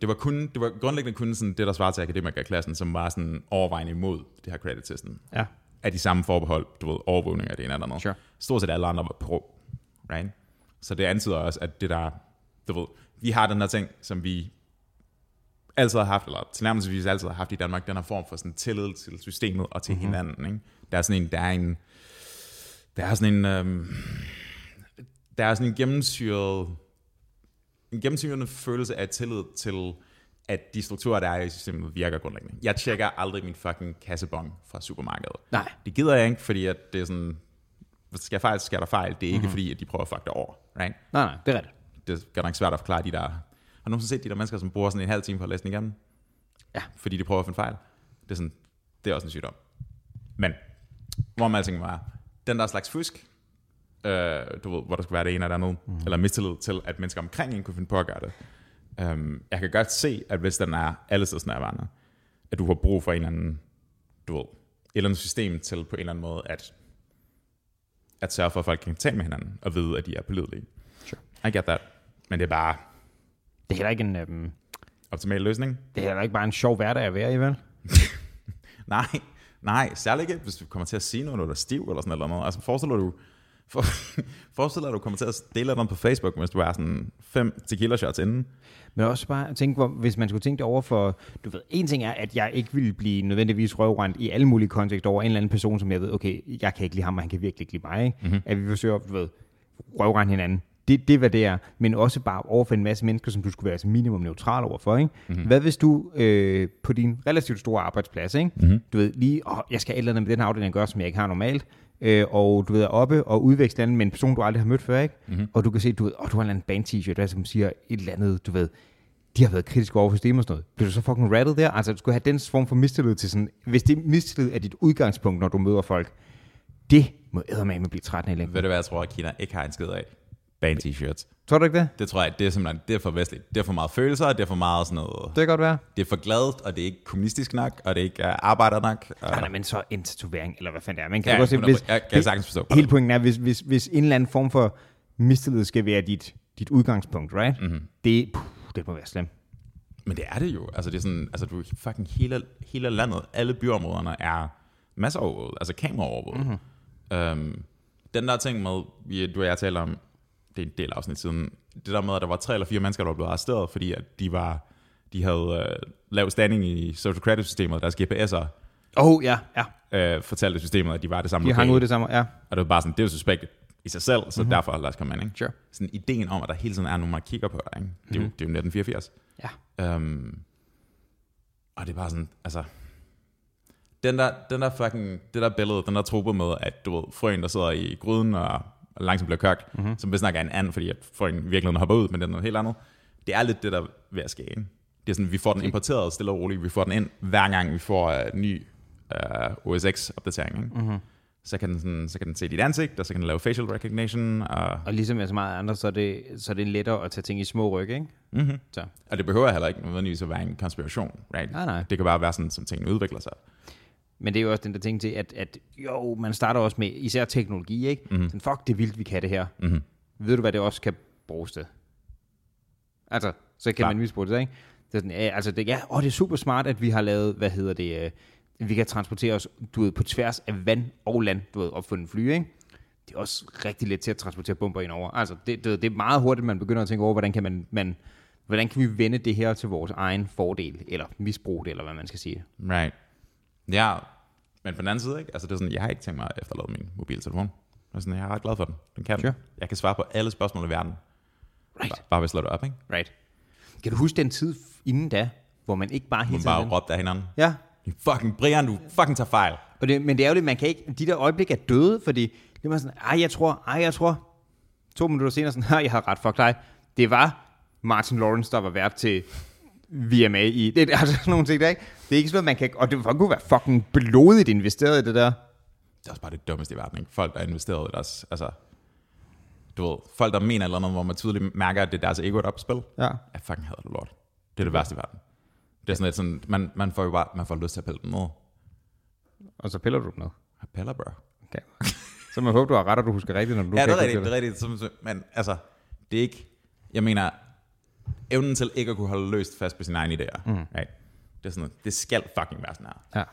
det var kun, det var grundlæggende kun sådan det, der svarer til akademikerklassen, som var sådan overvejende imod det her credit system. Ja. Af de samme forbehold, du ved, overvågning af det ene eller andet. Sure. Stort set alle andre var pro, right? Så det antyder også, at det der, du ved, vi har den her ting, som vi altid har haft, eller tilnærmelsesvis altid har haft i Danmark, den her form for sådan tillid til systemet og til mm-hmm. hinanden. Ikke? Der er sådan en, der er en, der er sådan en, øhm, der er sådan en gennemsyret, en gennemsyrende følelse af tillid til, at de strukturer, der er i systemet, virker grundlæggende. Jeg tjekker aldrig min fucking kassebon fra supermarkedet. Nej. Det gider jeg ikke, fordi at det er sådan, hvis der sker fejl, så sker der fejl. Det er ikke mm-hmm. fordi, at de prøver at fuck dig over. Right? Nej, nej, det er rigtigt. Det er godt nok svært at forklare de der... Har du nogensinde set de der mennesker, som bruger sådan en halv time på at læse den igennem? Ja. Fordi de prøver at finde fejl. Det er, sådan, det er også en sygdom. Men, hvor man alting var, den der slags fusk, øh, du ved, hvor der skulle være det ene eller andet, mm. eller mistillid til, at mennesker omkring en kunne finde på at gøre det. Um, jeg kan godt se, at hvis den er alle steds nærværende, at du har brug for en eller anden, du ved, et eller andet system til på en eller anden måde, at, at sørge for, at folk kan tale med hinanden, og vide, at de er pålidelige. Sure. I get that. Men det er bare Det er heller ikke en, øhm, optimal løsning. det er heller ikke bare en sjov hverdag at være i, vel? Nej, nej, særligt ikke, hvis du kommer til at sige noget, når du er stiv eller sådan noget. Altså forestiller du, for, forestiller du, du kommer til at dele noget på Facebook, hvis du er sådan fem tequila shots inden. Men også bare at tænke, hvor, hvis man skulle tænke det over for, du ved, en ting er, at jeg ikke ville blive nødvendigvis røvrendt i alle mulige kontekster over en eller anden person, som jeg ved, okay, jeg kan ikke lide ham, og han kan virkelig ikke lide mig, ikke? Mm-hmm. At vi forsøger, du ved, røvrende hinanden. Det, det er, hvad det er. Men også bare over for en masse mennesker, som du skulle være altså minimum neutral overfor, ikke? Mm-hmm. Hvad hvis du øh, på din relativt store arbejdsplads, ikke? Mm-hmm. Du ved, lige, åh, jeg skal et eller andet med den her afdeling at gøre, som jeg ikke har normalt, øh, og du ved, er oppe og udveksle den med en person, du aldrig har mødt før, ikke? Mm-hmm. Og du kan se, du ved, åh, du har en eller anden band-t-shirt, der som siger et eller andet, du ved, de har været kritiske over for systemet og sådan noget. Bliver du så fucking rattet der? Altså, du skulle have den form for mistillid til sådan... Hvis det mistillid er dit udgangspunkt, når du møder folk, det må eddermame blive træt af længe. Ved du hvad, jeg tror, at Kina ikke har en skid af? Band t-shirts. Tror du ikke det? Det tror jeg, det er simpelthen, det er for vestligt. Det er for meget følelser, det er for meget sådan noget... Det kan godt være. Det er for gladt, og det er ikke kommunistisk nok, og det er ikke uh, arbejder nok. Og, Nej, nej, men så en tatovering, eller hvad fanden det er. Man kan Ja, godt se, 100%. hvis, Jeg kan sagtens forstå. Hele pointen er, hvis, hvis, hvis en eller anden form for mistillid skal være dit, dit udgangspunkt, right? Mm-hmm. Det, puh, det må være slemt. Men det er det jo. Altså, det er sådan, altså, du fucking hele, hele landet, alle byområderne er masser overvåget, altså kameraovervåget. Mm-hmm. Um, den der ting med, du og jeg taler om, det er en del afsnit siden, det der med, at der var tre eller fire mennesker, der var blevet arresteret, fordi at de var, de havde uh, lavet standing i social credit systemet, deres GPS'er Oh, ja, ja. uh, fortalte systemet, at de var det samme De hang ud det samme, ja. Og det var bare sådan, det er jo suspekt i sig selv, så mm-hmm. derfor lad os komme ind. Ikke? Sure. Sådan ideen om, at der hele tiden er nogen, der kigger på dig. Ikke? Det, er jo, det er jo 1984. Ja. Um, og det er bare sådan, altså, den der, den der fucking, det der billede, den der truppe med, at du ved, frøen, der sidder i gryden og langsomt bliver kørt, Mhm. mm-hmm. som vist nok er en and, fordi at frøen virkelig hopper ud, men det er noget helt andet. Det er lidt det, der er ved at ske, ikke? Det er sådan, vi får den importeret stille og roligt, vi får den ind, hver gang vi får uh, ny uh, OS X-opdatering, ikke? Mhm. Mm-hmm. Så kan, den sådan, så kan den se dit ansigt, og så kan den lave facial recognition, og, Og ligesom med så meget andet, så er det, så er det lettere at tage ting i små ryg, ikke? mm-hmm. Så. og det behøver heller ikke nødvendigvis at være en konspiration, right? Nej, nej. Det kan bare være sådan, som tingene udvikler sig. Men det er jo også den der ting til, at, at jo, man starter også med især teknologi, ikke? Mm-hmm. Sådan, fuck, det er vildt, vi kan det her. Mm-hmm. Ved du, hvad det også kan bruges til? Altså, så kan Klar. man misbruge det, ikke? Det er sådan, ja, altså, det, ja, åh, det er super smart, at vi har lavet, hvad hedder det, øh, vi kan transportere os, du ved, på tværs af vand og land, du ved, opfundet fly, ikke? Det er også rigtig let til at transportere bomber ind over. Altså, det, det, det er meget hurtigt, man begynder at tænke over, hvordan kan man, man hvordan kan vi vende det her til vores egen fordel, eller misbruge det, eller hvad man skal sige. Right. Ja, men på den anden side, ikke? Altså, det er sådan, jeg har ikke tænkt mig at efterlade min mobiltelefon. Er sådan, jeg er ret glad for den. Den kan. Sure. Jeg kan svare på alle spørgsmål i verden. Right. Bare, bare ved at slå det op, ikke? Right. Kan du huske den tid inden da, hvor man ikke bare hele Man tiden... bare råbte af hinanden. Ja, "Du Fucking Brian, du fucking tager fejl. og det, men det er jo det, man kan ikke... De der øjeblik er døde, fordi det var sådan, ej, jeg tror, ej, jeg tror. To minutter senere sådan, jeg har ret, fuck dig. Det var Martin Lawrence, der var vært til VMA i... Det er altså sådan nogle ting der, ikke? Det er ikke sådan noget, man kan... Og det kunne være fucking blodigt investeret i det der. Det er også bare det dummeste i verden, ikke? Folk, der har investeret i deres, altså, du ved, folk, der mener eller andet, hvor man tydeligt mærker, at det er deres ego, der er på spil. Ja. Jeg fucking hader det lort. Det er det værste i verden. Det er sådan lidt sådan, man, man får jo bare, man får lyst til at pille dem ned. Og så piller du dem ned. Jeg piller, bro. Okay. Så man håber, du har ret, og du husker rigtigt, når du ja, det er rigtigt, huske det er rigtigt. Men altså, det er ikke, jeg mener, evnen til ikke at kunne holde løst fast på sine egne idéer. Mm. Right? Det er sådan noget, det skal fucking være sådan her. Ja,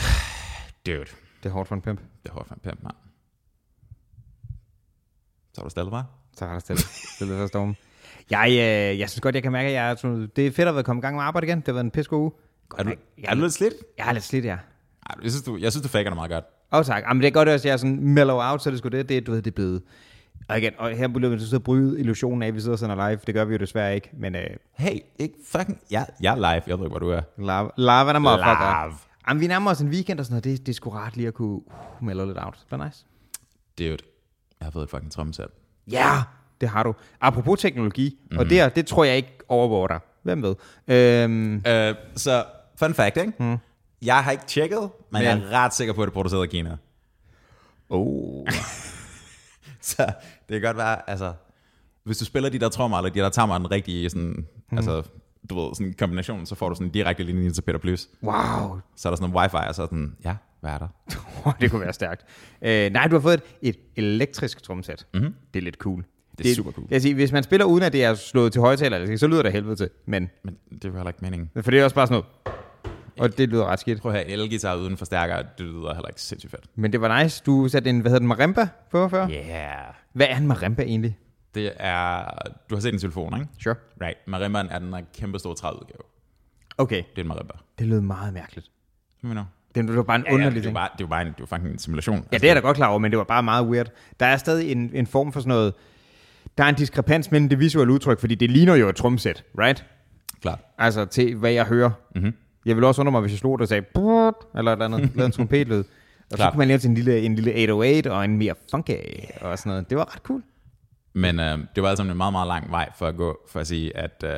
Dude, det er hårdt for en pimp. det er hårdt for en pimp, mand. Så er du stille, var? Så har der stille, stille for stormen. Jeg, øh, jeg synes godt, jeg kan mærke, at jeg er sådan, det er fedt at være kommet i gang med arbejde igen. Det har været en pisse uge. Er du, jeg, er du lidt slidt? jeg er lidt slidt, ja. Jeg synes, du, jeg synes, du faker det meget godt. Åh, oh, tak. Jamen, det er godt også, at jeg er sådan mellow out, så er det sgu det, det, du ved, det er blevet. Og igen, og her bliver vi så bryde illusionen af, at vi sidder sådan live. Det gør vi jo desværre ikke, men øh, Hey, ikke fucking... Jeg, jeg er live. Jeg ved ikke, hvor du er. lava, lava der motherfucker. Live. Jamen, vi nærmer os en weekend og sådan noget. Det, det er sgu rart lige at kunne uh, mellow lidt out. Det er nice. Dude, jeg har fået et fucking trommesæt. Ja, yeah, det har du. Apropos teknologi, mm. og det, her, det tror jeg ikke overvåger dig. Hvem ved? Øhm, Uh, så, fun fact, ikke? Hmm. Jeg har ikke tjekket, men, men jeg er ret sikker på, at det er produceret i Kina. oh. Så det kan godt være, altså... Hvis du spiller de der trommer, eller de der tammer, den rigtige sådan... Hmm. Altså, du ved, sådan en kombination, så får du sådan en direkte linje til Peter Plys. Wow, Så er der sådan en wifi, og så sådan, ja, hvad er der? det kunne være stærkt. Øh, nej, du har fået et, et elektrisk tromsæt. Mm-hmm. Det er lidt cool. Det er super cool. Jeg siger, hvis man spiller uden at det er slået til højtaler, så lyder det helvede til. Men, Men det er jo heller ikke meningen. for det er også bare sådan noget. Og det lyder ret skidt. Prøv at have en elgitar uden forstærker, det lyder heller ikke sindssygt fedt. Men det var nice. Du satte en, hvad hedder den, marimba på før? Yeah. Hvad er en marimba egentlig? Det er, du har set en telefon, ikke? Sure. Right. Marimbaen er den der kæmpe store træudgave. Okay, Det er en marimba. det lød meget mærkeligt. Hvad mener du? Det var bare en Ja, ja, underlig det er jo ting. bare, det jo bare en, det jo fucking en simulation. Ja, det er jeg da godt klar over, men det var bare meget weird. Der er stadig en, en form for sådan noget... Der er en diskrepans mellem det visuelle udtryk, fordi det ligner jo et trumsæt, right? Klart. Altså til, hvad jeg hører. Mm-hmm. Jeg vil også undre mig, hvis jeg slog det og sagde... "Brrrt", Eller et eller andet, lavede en trompetlyd. Og så Klart. kunne man lave til en lille, en lille 808 og en mere funky og sådan noget. Det var ret cool. Men øh, det var altså en meget, meget lang vej for at gå, for at sige, at øh,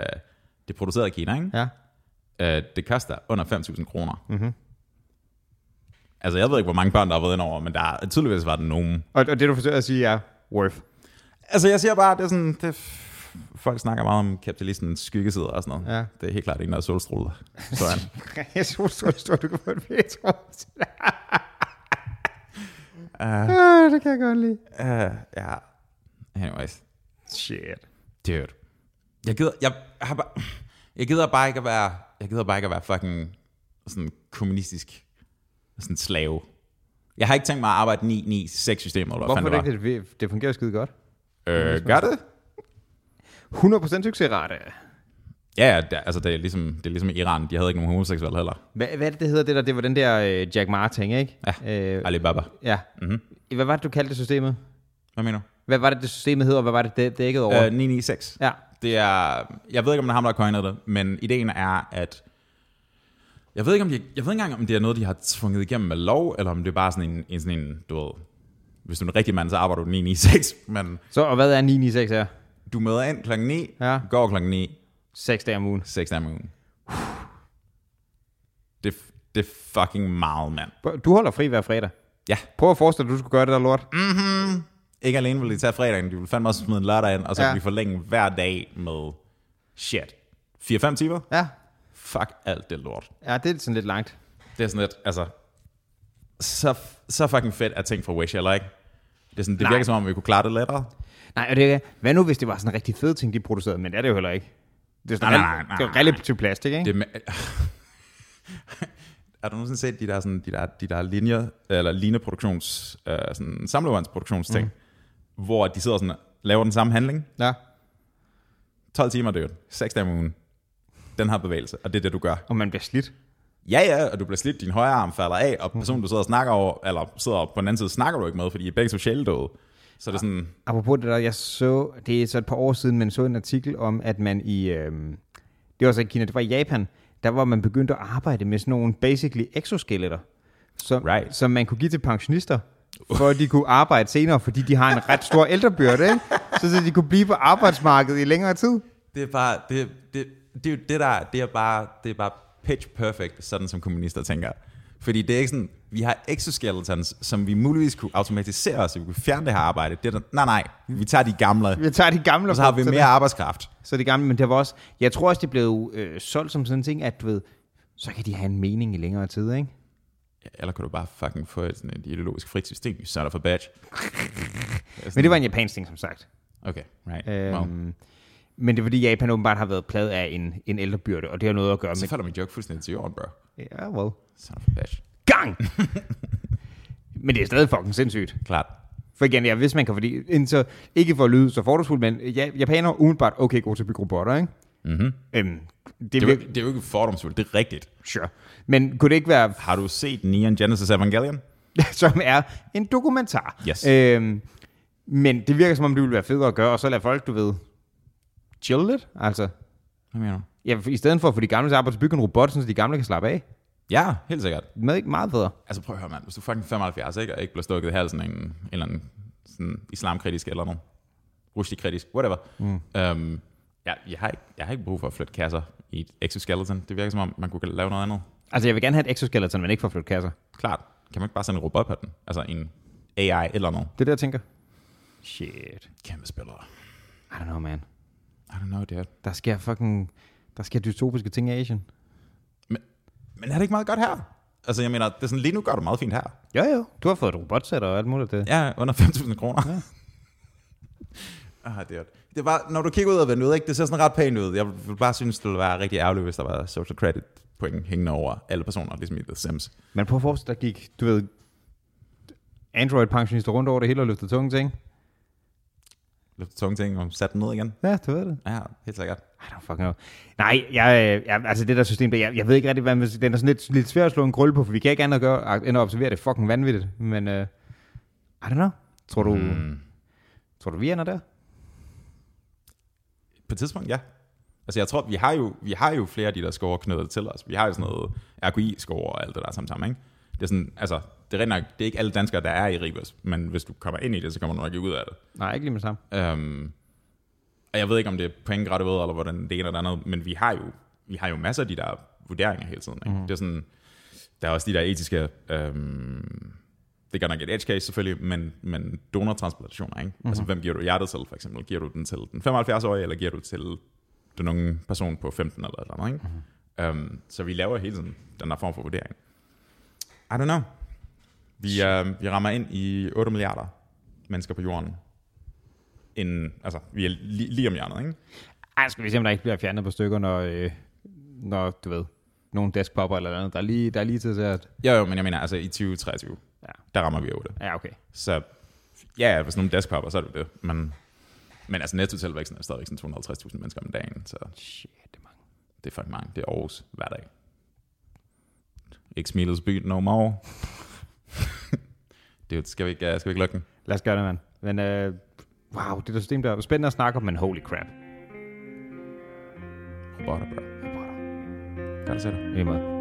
det er produceret i Kina, ikke? Ja. Øh, det koster under 5.000 kroner. Mm-hmm. Altså, jeg ved ikke, hvor mange børn, der har været ind over, men der er tydeligvis var der nogen. Og, og det du forsøger at sige er worth. Altså, jeg siger bare, det er sådan, det, folk snakker meget om kapitalistens skyggeside og sådan noget. Ja. Det er helt klart ikke noget solstråle. Så er jeg så så stor, du kan få et metro. uh, Ah, det kan jeg godt lide. uh, ja. Anyways. Shit. Dude. Jeg gider, jeg, har bare, jeg gider bare ikke at være, jeg gider bare ikke at være fucking sådan kommunistisk sådan slave. Jeg har ikke tænkt mig at arbejde 9-9-6 systemer, eller Hvorfor er det ikke det? Det fungerer skide godt. Øh, gør det? 100% succesrate. Ja, ja, det, altså det er, ligesom, det er ligesom Iran, de havde ikke nogen homoseksuelle heller. Hvad, hvad er det, det hedder? Det, der, det var den der øh, Jack Ma-ting, ikke? Ja, Øh, Alibaba. ja. Mhm. Mm-hmm. Hvad var det, du kaldte systemet? Hvad mener du? Hvad var det, det systemet hed, og hvad var det, det dækkede over? Øh, 996. ja. Det er, jeg ved ikke, om det er ham, der har coinet det, men ideen er, at Jeg ved ikke, om de, jeg ved ikke engang, om det er noget, de har tvunget igennem med lov, eller om det er bare sådan en, en, sådan en du ved, hvis du er en rigtig mand, så arbejder du 9-9-6, men Så, og hvad er 996 her? Du møder ind klokken 9, Ja. går klokken 9, 6 dage om ugen. 6 dage om ugen. Det, det er fucking meget, mand. Du holder fri hver fredag. Ja. Prøv at forestille dig, at du skulle gøre det der lort. Mm-hmm. Ikke alene vil de tage fredagen, de vil fandme også smide en lørdag ind, og så Ja. ja. vil de forlænge hver dag med shit. 4-5 timer? Ja. Fuck alt det lort. Ja, det er sådan lidt langt. Det er sådan lidt, altså, så, så fucking fedt at ting fra Wish, eller ikke? Det, er sådan, det Nej. virker som om, vi kunne klare det lettere. Nej, og det er, hvad nu, hvis det var sådan en rigtig fed ting, de producerede? Men det er det jo heller ikke. Det er sådan Nej, nej, nej, nej, det er relativt plastik, ikke? Det er har du nogensinde set de der, sådan, de der, de der linjer, eller lineproduktions, øh, sådan samlevandsproduktionsting, mm. hvor de sidder sådan og laver den samme handling, Ja. 12 timer død, 6 dage om ugen. Den har bevægelse, og det er det, du gør. Og man bliver slidt. Ja, ja, og du bliver slidt, din højre arm falder af, og personen, du sidder og snakker over, eller sidder på den anden side, snakker du ikke med, fordi I er begge så sjældent døde. Så det er sådan, Apropos det der, jeg så, det er så et par år siden, men så en artikel om, at man i, øhm, det var så ikke Kina, det var i Japan, der var man begyndt at arbejde med sådan nogle basically exoskeletter, som, Right. som man kunne give til pensionister, for at de kunne arbejde senere, fordi de har en ret stor ældrebyrde, ikke? Så, så de kunne blive på arbejdsmarkedet i længere tid. det er bare, det, det, det, det der, det er bare, det er bare pitch perfect, sådan som kommunister tænker. Fordi det er ikke sådan, vi har exoskeletons, som vi muligvis kunne automatisere, så vi kunne fjerne det her arbejde. Det er der, nej, nej, vi tager de gamle, Vi tager de gamle, og så har vi så mere arbejdskraft. Så det gamle, men det var også, jeg tror også, det blev øh, solgt som sådan en ting, at du ved, så kan de have en mening i længere tid, ikke? Ja, Eller kan du bare fucking få et, sådan et ideologisk frit system, you son of a bitch. Men det var en japansk ting, som sagt. Okay, right. Øhm, Well, Men det er fordi Japan åbenbart har været plaget af en, en ældrebyrde, og det har noget at gøre så med... falder min joke fuldstændig til jorden, bro. Ja, well. Son of a bitch. Gang! men det er stadig fucking sindssygt. Klart. For igen, ja, hvis man kan, fordi, så, ikke for at lyde så fordomsfuldt, men ja, japanere er umiddelbart okay gode til at bygge robotter, ikke? Mm-hmm. Øhm, det, Det, er det er jo ikke fordomsfuldt, det er rigtigt. sure. Men kunne det ikke være, Har du set Neon Genesis Evangelion? som er en dokumentar? Yes. Øhm, men det virker som om, det ville være federe at gøre, og så lade folk, du ved, chill lidt. Altså, Hvad mener du? ja, i stedet for at få de gamle til at arbejde, så bygge en robot, så de gamle kan slappe af. Ja, helt sikkert. Med ikke meget federe. Altså prøv at høre, mand. Hvis du fucking 75, ikke, og ikke bliver stukket i halsen af en, en eller anden sådan islamkritisk eller noget, rushdi-kritisk, whatever. Mm. Øhm, ja, jeg, har ikke, jeg har ikke brug for at flytte kasser i et exoskeleton. Det virker som om, man kunne lave noget andet. Altså, jeg vil gerne have et exoskeleton, men ikke for at flytte kasser. Klart. Kan man ikke bare sende en robot på den? Altså en AI eller noget. Det er det, jeg tænker. Shit. Kæmpe spillere. I don't know, man. I don't know, dude. Der sker fucking... Der sker dystopiske ting i Asien. Men er det ikke meget godt her? Altså jeg mener, det er sådan, lige nu gør du meget fint her. Jo, jo. Du har fået et robotsæt og alt muligt det. Ja, under 5.000 kroner. Ja. ah, det, er, det bare, når du kigger ud af vinduet, ikke, det ser sådan ret pænt ud. Jeg vil bare synes, det ville være rigtig ærgerligt, hvis der var social credit point hængende over alle personer, ligesom i The Sims. Men prøv at forestille der gik, du ved, Android-pensionister rundt over det hele og løftede tunge ting. Løfte tunge ting og satte den ned igen. Ja, du ved det. Ja, helt sikkert. I don't fucking know. Nej, jeg, jeg, altså det der system, jeg, jeg ved ikke rigtig, hvad man, den er sådan lidt, lidt svært at slå en krølle på, for vi kan ikke andet gøre, end at observere det fucking vanvittigt. Men, uh, I don't know. Tror du, mm. Mm. tror du, vi ender der? På et tidspunkt, ja. Altså jeg tror, vi har jo, vi har jo flere af de der score knyttet til os. Vi har jo sådan noget RQI-score og alt det der sammen sammen, ikke? Det er sådan, altså, det er nok, det er ikke alle danskere, der er i Ribas, men hvis du kommer ind i det, så kommer du nok ikke ud af det. Nej, ikke lige med det samme. Um, og jeg ved ikke, om det er pointgrætte ved, eller hvordan det ene eller andet, men vi har jo, vi har jo masser af de der vurderinger hele tiden. Ikke? Mm. Det er sådan, der er også de der etiske, um, det godt nok et edge case selvfølgelig, men, men donortransplantationer, ikke? Mm-hmm. Altså, hvem giver du hjertet til, for eksempel? Giver du den til den 75-årige, eller giver du til den unge person på 15 eller eller andet, ikke? Mm-hmm. Um, så vi laver hele tiden den der form for vurdering. I don't know. Vi, uh, vi rammer ind i 8 milliarder mennesker på jorden. En, altså, vi er li- lige om hjørnet, ikke? Ej, skal vi se, om der ikke bliver fjernet på stykker, når, øh, når du ved, nogle desktopper eller andet. Der er lige, der er lige tid til at... Jo, jo, men jeg mener, altså i 2023, Ja. der rammer vi 8. Ja, okay. Så ja, hvis nogle desktopper, så er det det. Men, men altså nettotilvæksten er stadigvæk sådan 250.000 mennesker om dagen, så Shit, det er mange. det er fucking mange. Det er Aarhus hver dag. Ikke smilets by no more. det skal vi ikke, skal vi ikke lukke den? Lad os gøre det, mand. Men øh, wow, det der system der er spændende at snakke om, men holy crap. Robotter, bro. Gør det til dig. Lige måde.